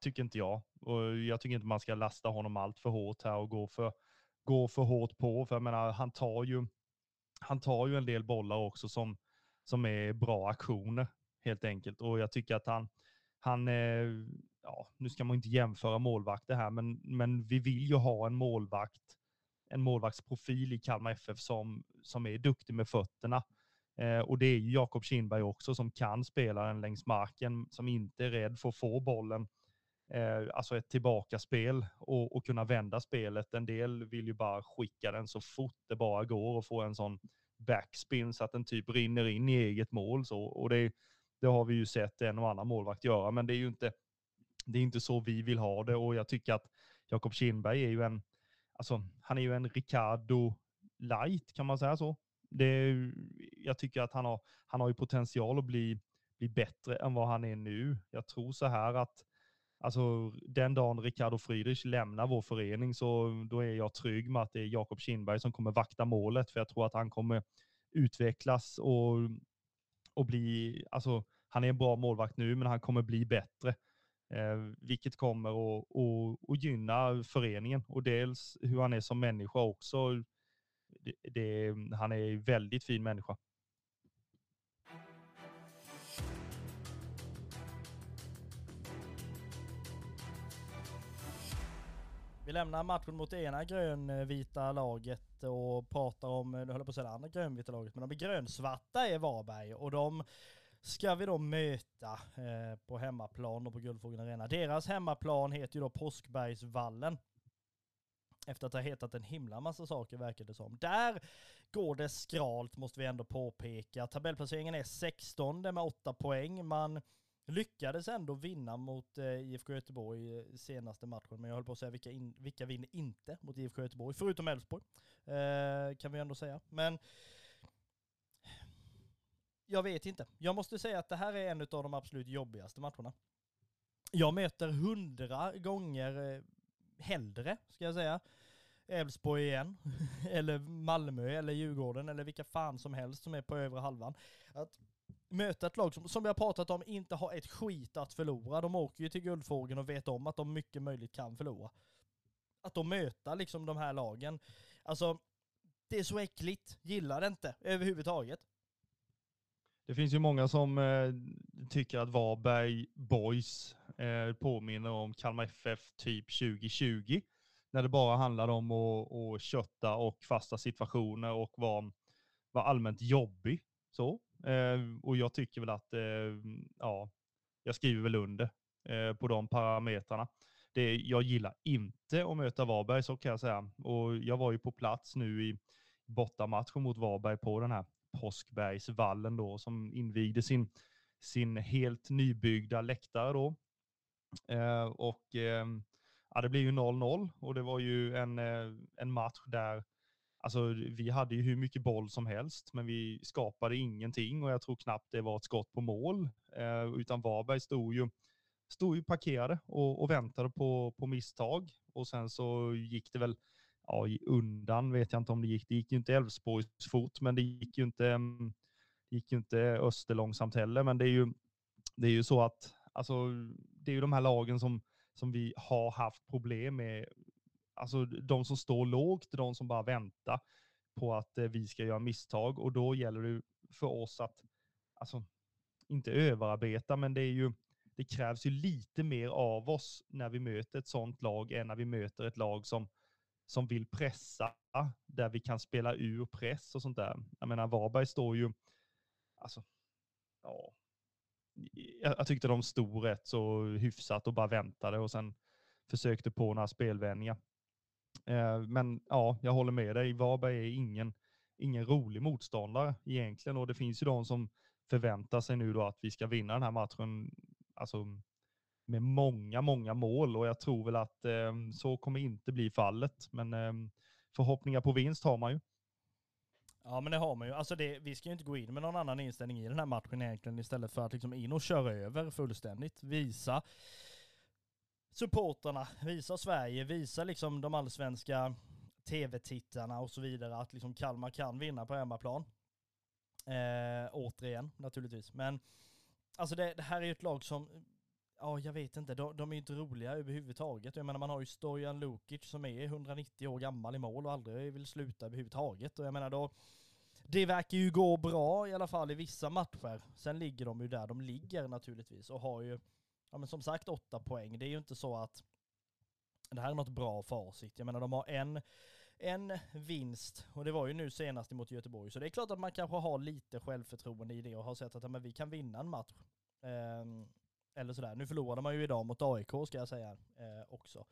tycker inte jag. Och jag tycker inte man ska lasta honom allt för hårt här och gå för, gå för hårt på. För jag menar, han tar ju, han tar ju en del bollar också som, som är bra aktioner helt enkelt. Och jag tycker att han, han eh, ja, nu ska man inte jämföra målvakter här, men, men vi vill ju ha en målvakt en målvaktsprofil i Kalmar FF som, som är duktig med fötterna. Eh, och det är ju Jakob Kindberg också som kan spela den längs marken, som inte är rädd för att få bollen. Eh, alltså ett tillbakaspel och, och kunna vända spelet. En del vill ju bara skicka den så fort det bara går och få en sån backspin så att den typ rinner in i eget mål. Så, och det, det har vi ju sett en och annan målvakt göra, men det är ju inte, det är inte så vi vill ha det och jag tycker att Jakob Kindberg är ju en, alltså, han är ju en Ricardo light, kan man säga så? Det är, jag tycker att han har, han har ju potential att bli, bli bättre än vad han är nu. Jag tror så här att Alltså den dagen Ricardo Friedrich lämnar vår förening så då är jag trygg med att det är Jakob Kindberg som kommer vakta målet för jag tror att han kommer utvecklas och, och bli, alltså han är en bra målvakt nu men han kommer bli bättre. Eh, vilket kommer att, att, att gynna föreningen och dels hur han är som människa också. Det, det, han är en väldigt fin människa. Vi lämnar matchen mot det ena grönvita laget och pratar om, nu höll jag på att säga det andra grönvita laget, men de grönsvarta är Varberg och de ska vi då möta eh, på hemmaplan och på Guldfågeln Arena. Deras hemmaplan heter ju då Påskbergsvallen. Efter att ha hetat en himla massa saker verkar det som. Där går det skralt måste vi ändå påpeka. Tabellplaceringen är 16 med 8 poäng. Man lyckades ändå vinna mot eh, IFK Göteborg eh, senaste matchen. Men jag höll på att säga vilka, in, vilka vinner inte mot IFK Göteborg, förutom Elfsborg. Eh, kan vi ändå säga. Men jag vet inte. Jag måste säga att det här är en av de absolut jobbigaste matcherna. Jag möter hundra gånger eh, hellre, ska jag säga, Elfsborg igen, (laughs) eller Malmö, eller Djurgården, eller vilka fan som helst som är på övre halvan. Att möta ett lag som, som vi har pratat om, inte har ett skit att förlora. De åker ju till Guldfågeln och vet om att de mycket möjligt kan förlora. Att de möta liksom de här lagen, alltså det är så äckligt, gillar det inte överhuvudtaget. Det finns ju många som eh, tycker att Varberg Boys eh, påminner om Kalmar FF typ 2020. När det bara handlade om att, att kötta och fasta situationer och vara var allmänt jobbig. Så. Eh, och jag tycker väl att, eh, ja, jag skriver väl under eh, på de parametrarna. Det, jag gillar inte att möta Varberg, så kan jag säga. Och jag var ju på plats nu i bortamatchen mot Varberg på den här Påskbergsvallen då, som invigde sin, sin helt nybyggda läktare då. Eh, och eh, ja, det blev ju 0-0 och det var ju en, eh, en match där Alltså, vi hade ju hur mycket boll som helst, men vi skapade ingenting och jag tror knappt det var ett skott på mål. Eh, utan Varberg stod ju, stod ju parkerade och, och väntade på, på misstag. Och sen så gick det väl ja, undan vet jag inte om det gick. Det gick ju inte Elfsborgs fot, men det gick ju inte, mm, gick ju inte Österlångsamt heller. Men det är ju, det är ju så att alltså, det är ju de här lagen som, som vi har haft problem med. Alltså de som står lågt, de som bara väntar på att eh, vi ska göra misstag och då gäller det för oss att, alltså, inte överarbeta, men det är ju, det krävs ju lite mer av oss när vi möter ett sånt lag än när vi möter ett lag som som vill pressa, där vi kan spela ur press och sånt där. Jag menar, Varberg står ju, alltså, ja, jag, jag tyckte de stod rätt så hyfsat och bara väntade och sen försökte på några spelvändningar. Eh, men ja, jag håller med dig. Varberg är ingen, ingen rolig motståndare egentligen och det finns ju de som förväntar sig nu då att vi ska vinna den här matchen. Alltså med många, många mål och jag tror väl att eh, så kommer inte bli fallet. Men eh, förhoppningar på vinst har man ju. Ja men det har man ju. Alltså det, vi ska ju inte gå in med någon annan inställning i den här matchen egentligen istället för att liksom in och köra över fullständigt. Visa supporterna, visa Sverige, visa liksom de allsvenska tv-tittarna och så vidare att liksom Kalmar kan vinna på hemmaplan. Eh, återigen naturligtvis. Men alltså det, det här är ju ett lag som Ja, jag vet inte. De, de är inte roliga överhuvudtaget. Jag menar, man har ju Stojan Lukic som är 190 år gammal i mål och aldrig vill sluta överhuvudtaget. Och jag menar då, det verkar ju gå bra i alla fall i vissa matcher. Sen ligger de ju där de ligger naturligtvis och har ju, ja men som sagt åtta poäng. Det är ju inte så att det här är något bra facit. Jag menar de har en, en vinst och det var ju nu senast mot Göteborg. Så det är klart att man kanske har lite självförtroende i det och har sett att ja, men vi kan vinna en match. Eh, eller sådär. Nu förlorade man ju idag mot AIK ska jag säga eh, också.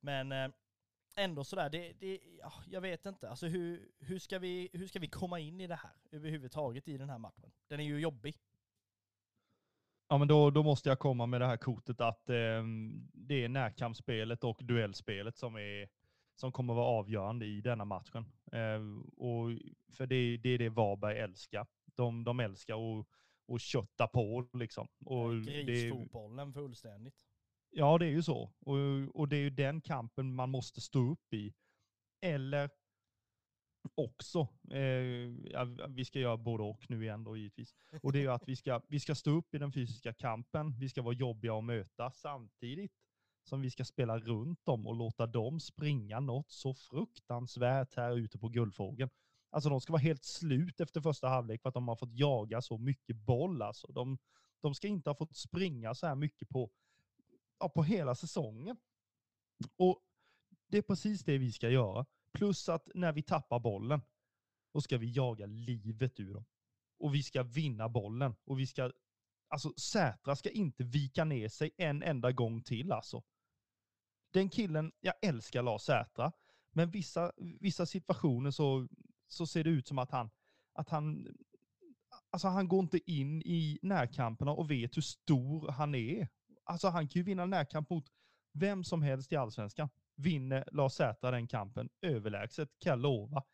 Men eh, ändå sådär, det, det, ja, jag vet inte. Alltså hur, hur, ska vi, hur ska vi komma in i det här överhuvudtaget i den här matchen? Den är ju jobbig. Ja, men då, då måste jag komma med det här kortet att eh, det är närkampsspelet och duellspelet som, är, som kommer vara avgörande i denna matchen. Eh, och för det, det är det Varberg älskar. De, de älskar att och kötta på liksom. Och Grisfotbollen fullständigt. Ja, det är ju så. Och, och det är ju den kampen man måste stå upp i. Eller också, eh, ja, vi ska göra både och nu igen då givetvis. Och det är ju att vi ska, vi ska stå upp i den fysiska kampen. Vi ska vara jobbiga att möta samtidigt som vi ska spela runt dem och låta dem springa något så fruktansvärt här ute på Guldfågeln. Alltså de ska vara helt slut efter första halvlek för att de har fått jaga så mycket boll. Alltså de, de ska inte ha fått springa så här mycket på, ja, på hela säsongen. Och det är precis det vi ska göra. Plus att när vi tappar bollen, då ska vi jaga livet ur dem. Och vi ska vinna bollen. Och vi ska alltså Sätra ska inte vika ner sig en enda gång till alltså. Den killen, jag älskar Lars Sätra, men vissa, vissa situationer så, så ser det ut som att han, att han, alltså han går inte in i närkamperna och vet hur stor han är. Alltså han kan ju vinna närkamp mot vem som helst i allsvenskan. Vinner Lars Sätra den kampen överlägset, kan jag lova.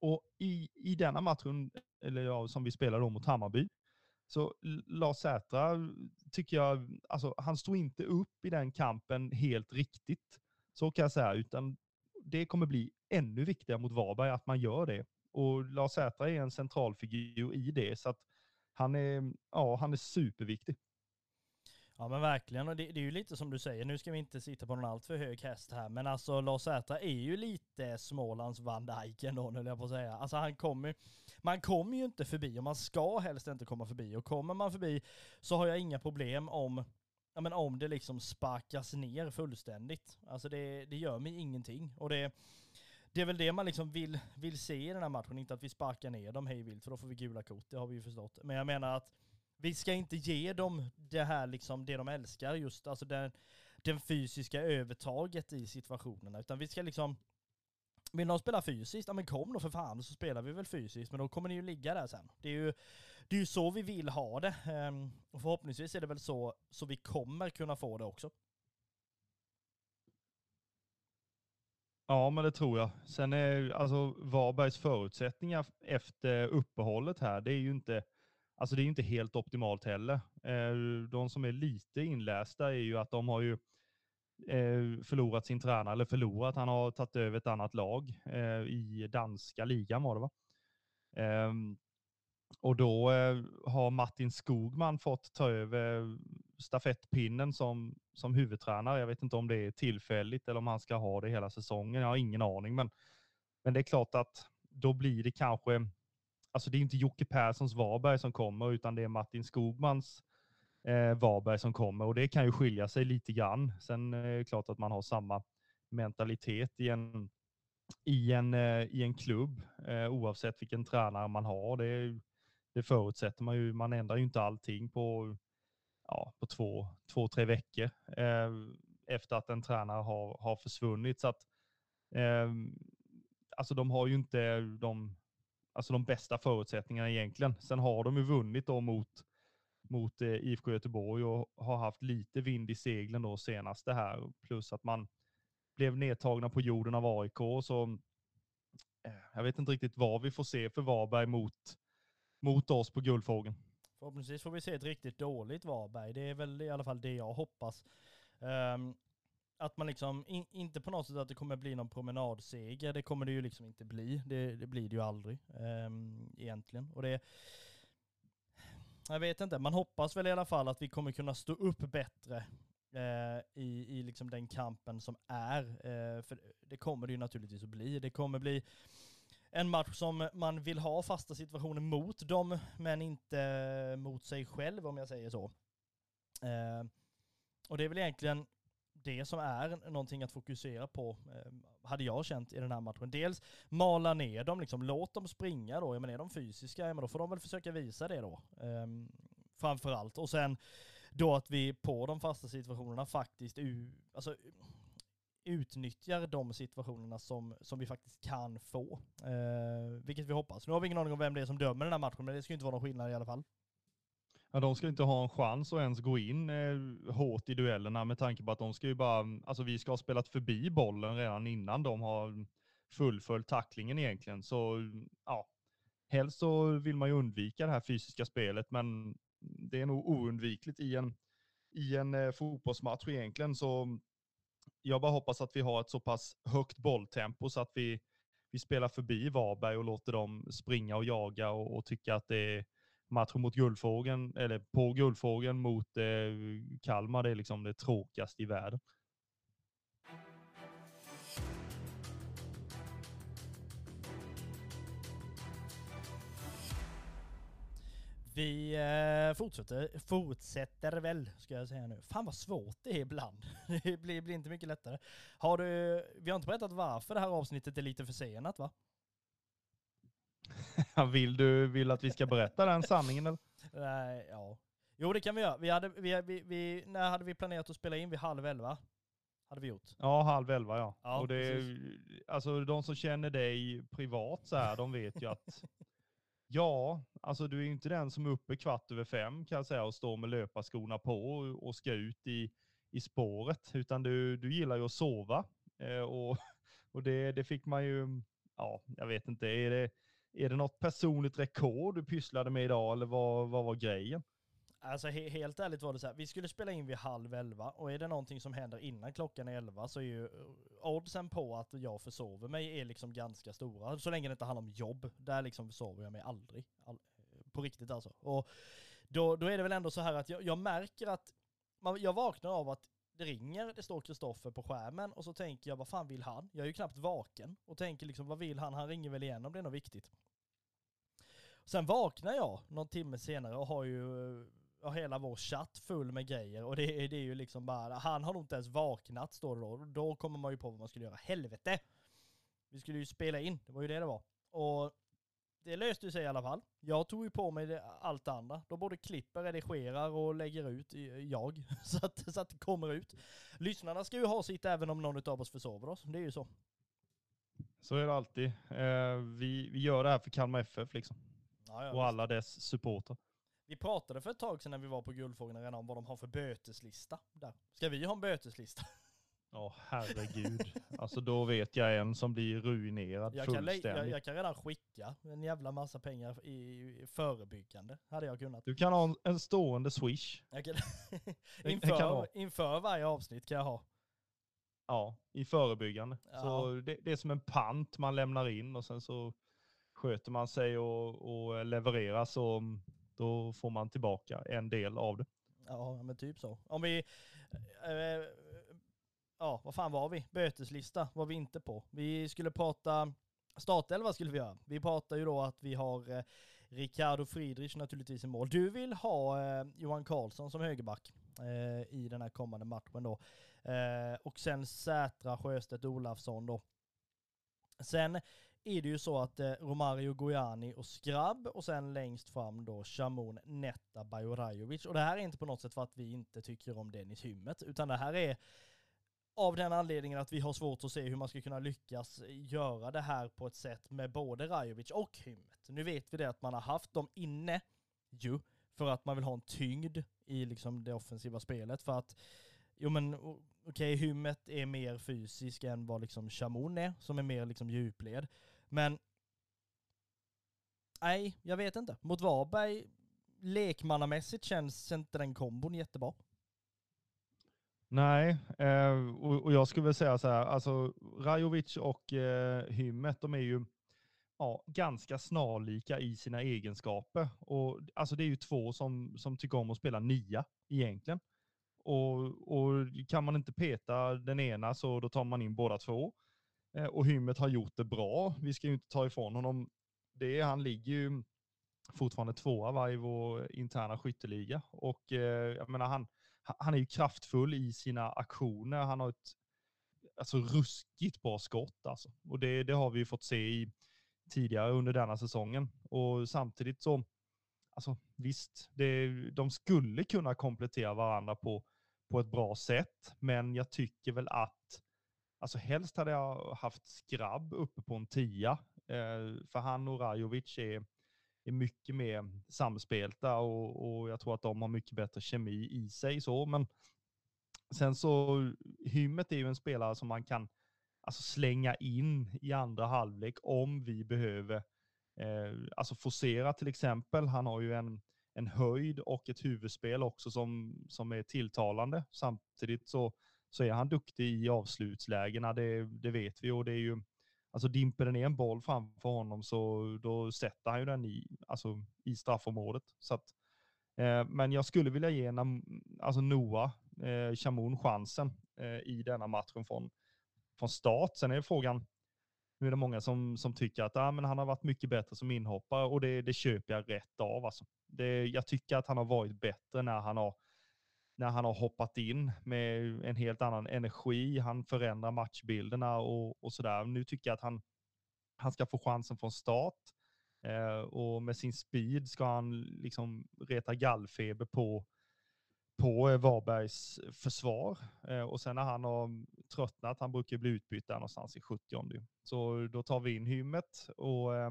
Och i, i denna matchen, eller ja, som vi spelade mot Hammarby, så Lars Sätra tycker jag, alltså han står inte upp i den kampen helt riktigt. Så kan jag säga, utan det kommer bli ännu viktigare mot Varberg att man gör det. Och Lars Sätra är en central figur i det, så att han är, ja, han är superviktig. Ja men verkligen, och det, det, är ju lite som du säger, nu ska vi inte sitta på någon alltför hög häst här, men alltså Lars Ätra är ju lite Smålands Van Dijk ändå, höll jag på att säga. Alltså han kommer, man kommer ju inte förbi, och man ska helst inte komma förbi, och kommer man förbi så har jag inga problem om ja, men om det liksom sparkas ner fullständigt. Alltså det, det gör mig ingenting. Och det, det är väl det man liksom vill, vill se i den här matchen, inte att vi sparkar ner dem hej vilt, för då får vi gula kort, det har vi ju förstått. Men jag menar att vi ska inte ge dem det här liksom, det de älskar, just alltså den, den fysiska övertaget i situationerna, utan vi ska liksom vill de spela fysiskt, ja men kom då för fan så spelar vi väl fysiskt, men då kommer ni ju ligga där sen. Det är ju, det är ju så vi vill ha det. Ehm, och förhoppningsvis är det väl så, så vi kommer kunna få det också. Ja, men det tror jag. Sen är alltså Varbergs förutsättningar efter uppehållet här, det är ju inte, alltså det är inte helt optimalt heller. Eh, de som är lite inlästa är ju att de har ju eh, förlorat sin tränare, eller förlorat, han har tagit över ett annat lag eh, i danska ligan var det va? Ehm, och då har Martin Skogman fått ta över stafettpinnen som, som huvudtränare. Jag vet inte om det är tillfälligt eller om han ska ha det hela säsongen. Jag har ingen aning, men, men det är klart att då blir det kanske alltså det är inte Jocke Perssons Varberg som kommer, utan det är Martin Skogmans eh, Varberg som kommer och det kan ju skilja sig lite grann. Sen eh, är det klart att man har samma mentalitet i en, i en, eh, i en klubb eh, oavsett vilken tränare man har. Det, det förutsätter man ju. Man ändrar ju inte allting på, ja, på två, två, tre veckor eh, efter att en tränare har, har försvunnit. Så att, eh, alltså de har ju inte de alltså de bästa förutsättningarna egentligen. Sen har de ju vunnit då mot, mot eh, IFK Göteborg och har haft lite vind i seglen då senast det här. Plus att man blev nedtagna på jorden av AIK. Så eh, jag vet inte riktigt vad vi får se för Varberg mot, mot oss på Guldfågeln. Förhoppningsvis får vi se ett riktigt dåligt Varberg. Det är väl i alla fall det jag hoppas. Um, att man liksom, in, inte på något sätt att det kommer bli någon promenadseger, det kommer det ju liksom inte bli. Det, det blir det ju aldrig um, egentligen. Och det, jag vet inte, man hoppas väl i alla fall att vi kommer kunna stå upp bättre uh, i, i liksom den kampen som är. Uh, för det kommer det ju naturligtvis att bli. Det kommer bli en match som man vill ha fasta situationer mot dem, men inte mot sig själv om jag säger så. Uh, och det är väl egentligen det som är någonting att fokusera på, eh, hade jag känt i den här matchen. Dels mala ner dem, liksom, låt dem springa då. Ja, men är de fysiska, ja, men då får de väl försöka visa det då. Eh, framförallt. Och sen då att vi på de fasta situationerna faktiskt alltså, utnyttjar de situationerna som, som vi faktiskt kan få. Eh, vilket vi hoppas. Nu har vi ingen aning om vem det är som dömer den här matchen, men det ska ju inte vara någon skillnad i alla fall. Ja, de ska inte ha en chans att ens gå in eh, hårt i duellerna med tanke på att de ska ju bara, alltså vi ska ha spelat förbi bollen redan innan de har fullföljt tacklingen egentligen. Så ja, helst så vill man ju undvika det här fysiska spelet, men det är nog oundvikligt i en, i en eh, fotbollsmatch egentligen. Så jag bara hoppas att vi har ett så pass högt bolltempo så att vi, vi spelar förbi Varberg och låter dem springa och jaga och, och tycka att det är matchen mot Guldfågeln, eller på Guldfågeln mot eh, Kalmar, det är liksom det tråkigaste i världen. Vi eh, fortsätter, fortsätter väl, ska jag säga nu. Fan vad svårt det är ibland. (laughs) Det blir, blir inte mycket lättare. Har du, vi har inte berättat varför det här avsnittet är lite försenat va? Vill du vill att vi ska berätta den sanningen eller? Nej, ja. Jo det kan vi göra. Vi hade, vi, vi, vi, när hade vi planerat att spela in? Vid halv elva? Hade vi gjort. Ja, halv elva ja. Ja, och det, alltså de som känner dig privat så här, de vet ju att (laughs) ja, alltså du är ju inte den som är uppe kvart över fem kan jag säga och står med löparskorna på och, och ska ut i, i spåret, utan du, du gillar ju att sova. Eh, och (laughs) och det, det fick man ju, ja, jag vet inte, är det, är det något personligt rekord du pysslade med idag eller vad, vad var grejen? Alltså he helt ärligt var det så här, vi skulle spela in vid halv elva och är det någonting som händer innan klockan är elva så är ju eh, oddsen på att jag försover mig är liksom ganska stora. Så länge det inte handlar om jobb, där liksom försover jag mig aldrig. All, på riktigt alltså. Och då, då är det väl ändå så här att jag, jag märker att man, jag vaknar av att det ringer, det står Kristoffer på skärmen och så tänker jag vad fan vill han? Jag är ju knappt vaken och tänker liksom vad vill han? Han ringer väl igen om det är något viktigt. Sen vaknar jag någon timme senare och har ju eh, har hela vår chatt full med grejer och det, är- det är ju liksom bara, han har nog inte ens vaknat står det då. Då kommer man ju på vad man skulle göra. Helvete! Vi skulle ju spela in, det var ju det det var. Och det löste sig i alla fall. Jag tog ju på mig det, allt det andra. De både klipper, redigerar och lägger ut, jag, (laughs) så att, så att det kommer ut. Lyssnarna ska ju ha sitt även om någon av oss försover oss, det är ju så. Så är det alltid. Eh, vi, vi gör det här för Kalmar FF liksom. Ja, ja, och alla dess supportrar. Vi pratade för ett tag sedan när vi var på Guldfågeln Arena om vad de har för böteslista där. Ska vi ha en böteslista? (laughs) Ja, herregud. alltså då vet jag en som blir ruinerad Jag kan, fullständigt. jag, jag kan redan skicka en jävla massa pengar i, förebyggande. Hade jag kunnat. Du kan ha en, en stående swish. Kan, (laughs) det kan inför, inför varje avsnitt kan jag ha. Ja, i förebyggande. Ja. Så det, det är som en pant man lämnar in och sen så sköter man sig och, och levererar så då får man tillbaka en del av det. Ja, men typ så. Om vi... Eh, ja, vad fan var vi? Böteslista var vi inte på. Vi skulle prata... Startelva skulle vi göra. Vi pratar ju då att vi har eh, Ricardo Friedrich naturligtvis i mål. Du vill ha eh, Johan Karlsson som högerback eh, i den här kommande matchen då. Eh, och sen Sätra, Sjöstedt, Olafsson då. Sen är det ju så att eh, Romario Gojani och Skrabb och sen längst fram då Shamoun, Netta, Bajorajovic. Och det här är inte på något sätt för att vi inte tycker om Dennis Hymmet, utan det här är av den anledningen att vi har svårt att se hur man ska kunna lyckas göra det här på ett sätt med både Rajovic och Hymmet. Nu vet vi det att man har haft dem inne ju, för att man vill ha en tyngd i liksom det offensiva spelet. För att, jo men okej, okej, Hymmet är mer fysisk än vad liksom Shamoun är, som är mer liksom djupled. Men nej, jag vet inte. Mot Varberg, lekmannamässigt känns inte den kombon jättebra. Nej, eh, och, och jag skulle väl säga så här, alltså Rajovic och eh, Hymmet, de är ju ja, ganska snarlika i sina egenskaper. Och, alltså det är ju två som, som tycker om att spela nia egentligen. Och, och kan man inte peta den ena så då tar man in båda två. Eh, och Hymmet har gjort det bra. Vi ska ju inte ta ifrån honom det. Han ligger ju fortfarande tvåa va, i vår interna skytteliga. Och eh, jag menar, han, han- är ju kraftfull i sina aktioner. Han har ett alltså, ruskigt bra skott alltså. Och det, det har vi ju fått se i, tidigare under denna säsongen. Och samtidigt så, alltså visst, det, de skulle kunna komplettera varandra på, på ett bra sätt. Men jag tycker väl att, alltså helst hade jag haft Skrabb uppe på en tia. Eh, för han och Rajovic är, är mycket mer samspelta och, och jag tror att de har mycket bättre kemi i sig. så. Men sen så, Hymmet är ju en spelare som man kan alltså slänga in i andra halvlek om vi behöver eh, alltså forcera till exempel. Han har ju en, en höjd och ett huvudspel också som, som är tilltalande. Samtidigt så, så är han duktig i avslutslägena, det, det vet vi och det är ju Alltså dimper det ner en boll framför honom så då sätter han ju den i, alltså, i straffområdet. Så att, eh, men jag skulle vilja ge Nam, alltså Noah eh, Chamoun chansen eh, i denna matchen från, från start. Sen är frågan, nu är det många som, som tycker att ah, men han har varit mycket bättre som inhoppare och det, det köper jag rätt av. Alltså. Det, jag tycker att han har varit bättre när han har, när han har hoppat in med en helt annan energi. Han förändrar matchbilderna och, och sådär. Nu tycker jag att han, han ska få chansen från start. Eh, och med sin speed ska han liksom reta gallfeber på, på eh, Varbergs försvar. Eh, och sen när han har tröttnat, han brukar bli utbytt där någonstans i 70 Så då tar vi in hymmet och eh,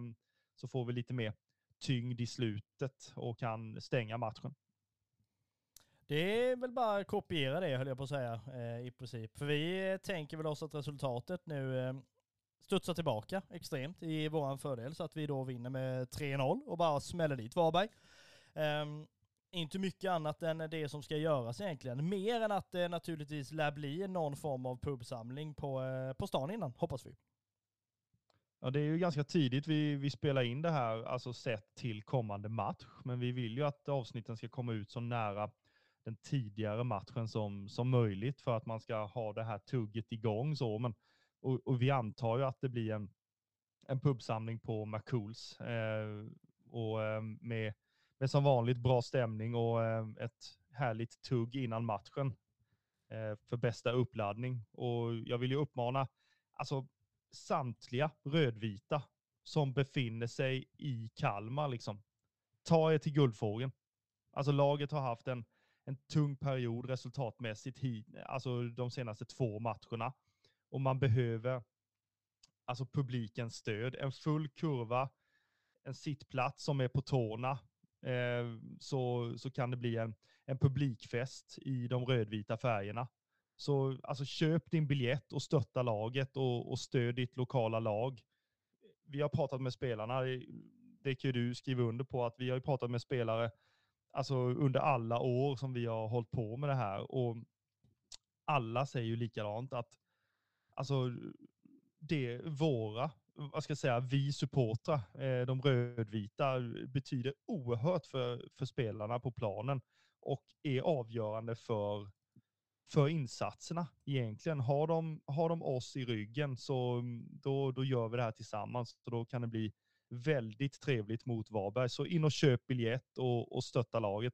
så får vi lite mer tyngd i slutet och kan stänga matchen. Det är väl bara att kopiera det höll jag på att säga eh, i princip. För vi tänker väl oss att resultatet nu eh, studsar tillbaka extremt i våran fördel så att vi då vinner med 3-0 och bara smäller dit Varberg. Um, inte mycket annat än det som ska göras egentligen. Mer än att det naturligtvis lär bli någon form av pubsamling på, eh, på stan innan, hoppas vi. Ja, det är ju ganska tidigt vi, vi spelar in det här, alltså sett till kommande match. Men vi vill ju att avsnitten ska komma ut så nära den tidigare matchen som, som möjligt för att man ska ha det här tugget igång. Så. Men, och, och vi antar ju att det blir en, en pubsamling på McCools eh, och eh, med, med som vanligt bra stämning och eh, ett härligt tugg innan matchen eh, för bästa uppladdning. Och jag vill ju uppmana alltså, samtliga rödvita som befinner sig i Kalmar. Liksom. Ta er till Guldfågeln. Alltså laget har haft en, en tung period resultatmässigt hit, alltså de senaste två matcherna. Och man behöver alltså publikens stöd. En full kurva, en sittplats som är på tårna, eh, så, så kan det bli en, en publikfest i de rödvita färgerna. Så alltså, köp din biljett och stötta laget och, och stöd ditt lokala lag. Vi har pratat med spelarna, det kan ju du skriva under på, att vi har pratat med spelare alltså under alla år som vi har hållit på med det här. Och alla säger ju likadant att alltså, det våra, vad ska jag säga, vi supportrar, eh, de rödvita, betyder oerhört för, för spelarna på planen och är avgörande för, för insatserna egentligen. Har de, har de oss i ryggen så då, då gör vi det här tillsammans. Så då kan det bli väldigt trevligt mot Varberg. Så in och köp biljett och, och stötta laget.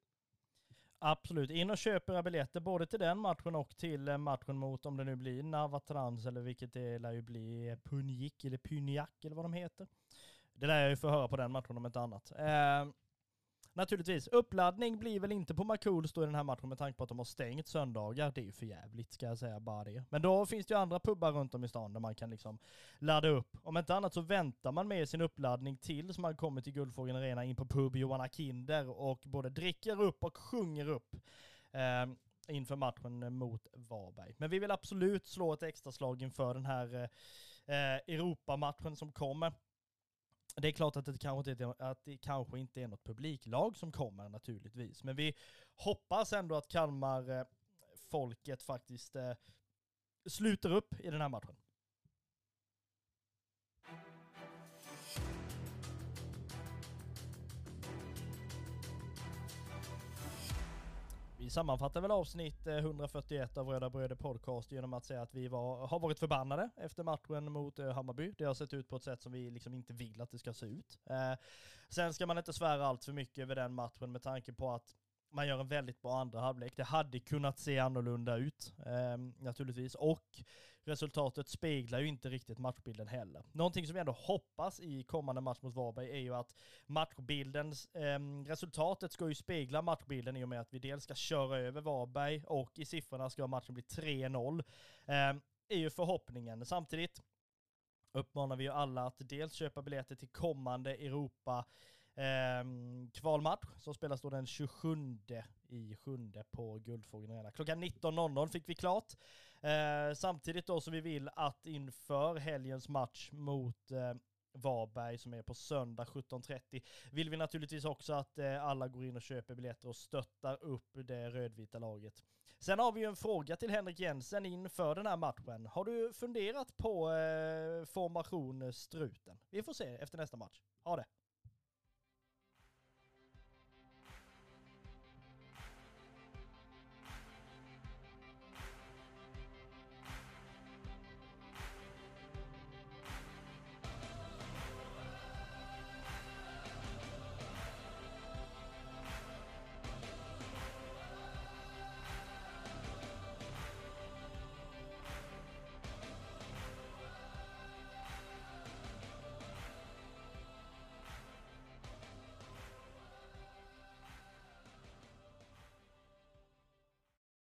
Absolut, in och köp era biljetter både till den matchen och till eh, matchen mot, om det nu blir Navatrans eller vilket det lär ju bli, eh, Punjik eller Pynjak eller vad de heter. Det lär jag ju få höra på den matchen om inte annat. Eh, Naturligtvis, uppladdning blir väl inte på Markoolio i den här matchen med tanke på att de har stängt söndagar. Det är ju för jävligt ska jag säga bara det. Men då finns det ju andra pubbar runt om i stan där man kan liksom ladda upp. Om inte annat så väntar man med sin uppladdning tills man kommer till Guldfågeln Arena in på pub Johanna Kinder och både dricker upp och sjunger upp. Eh, inför matchen mot Varberg. Men vi vill absolut slå ett extra slag inför den här eh, eh Europamatchen som kommer. Det är klart att det, kanske inte, att det kanske inte är något publiklag som kommer naturligtvis, men vi hoppas ändå att Kalmar-folket eh, faktiskt eh, sluter upp i den här matchen. Vi sammanfattar väl avsnitt eh, 141 av Röda Bröder Podcast genom att säga att vi var, har varit förbannade efter matchen mot eh, Hammarby. Det har sett ut på ett sätt som vi liksom inte vill att det ska se ut. Eh, sen ska man inte svära allt för mycket över den matchen med tanke på att man gör en väldigt bra andra halvlek. Det hade kunnat se annorlunda ut eh, naturligtvis och resultatet speglar ju inte riktigt matchbilden heller. Någonting som vi ändå hoppas i kommande match mot Varberg är ju att matchbilden, eh, resultatet ska ju spegla matchbilden i och med att vi dels ska köra över Varberg och i siffrorna ska matchen bli 3-0. Eh, är ju förhoppningen. Samtidigt uppmanar vi ju alla att dels köpa biljetter till kommande Europa Eh, Ehm, kvalmatch som spelas då den 27 i sjunde på Guldfågeln Arena. Klockan 19.00 fick vi klart. Eh, samtidigt då som vi vill att inför helgens match mot eh, Varberg som är på söndag 17.30 vill vi naturligtvis också att eh, alla går in och köper biljetter och stöttar upp det rödvita laget. Sen har vi ju en fråga till Henrik Jensen inför den här matchen. Har du funderat på eh, formation Struten? Vi får se efter nästa match. Ha det!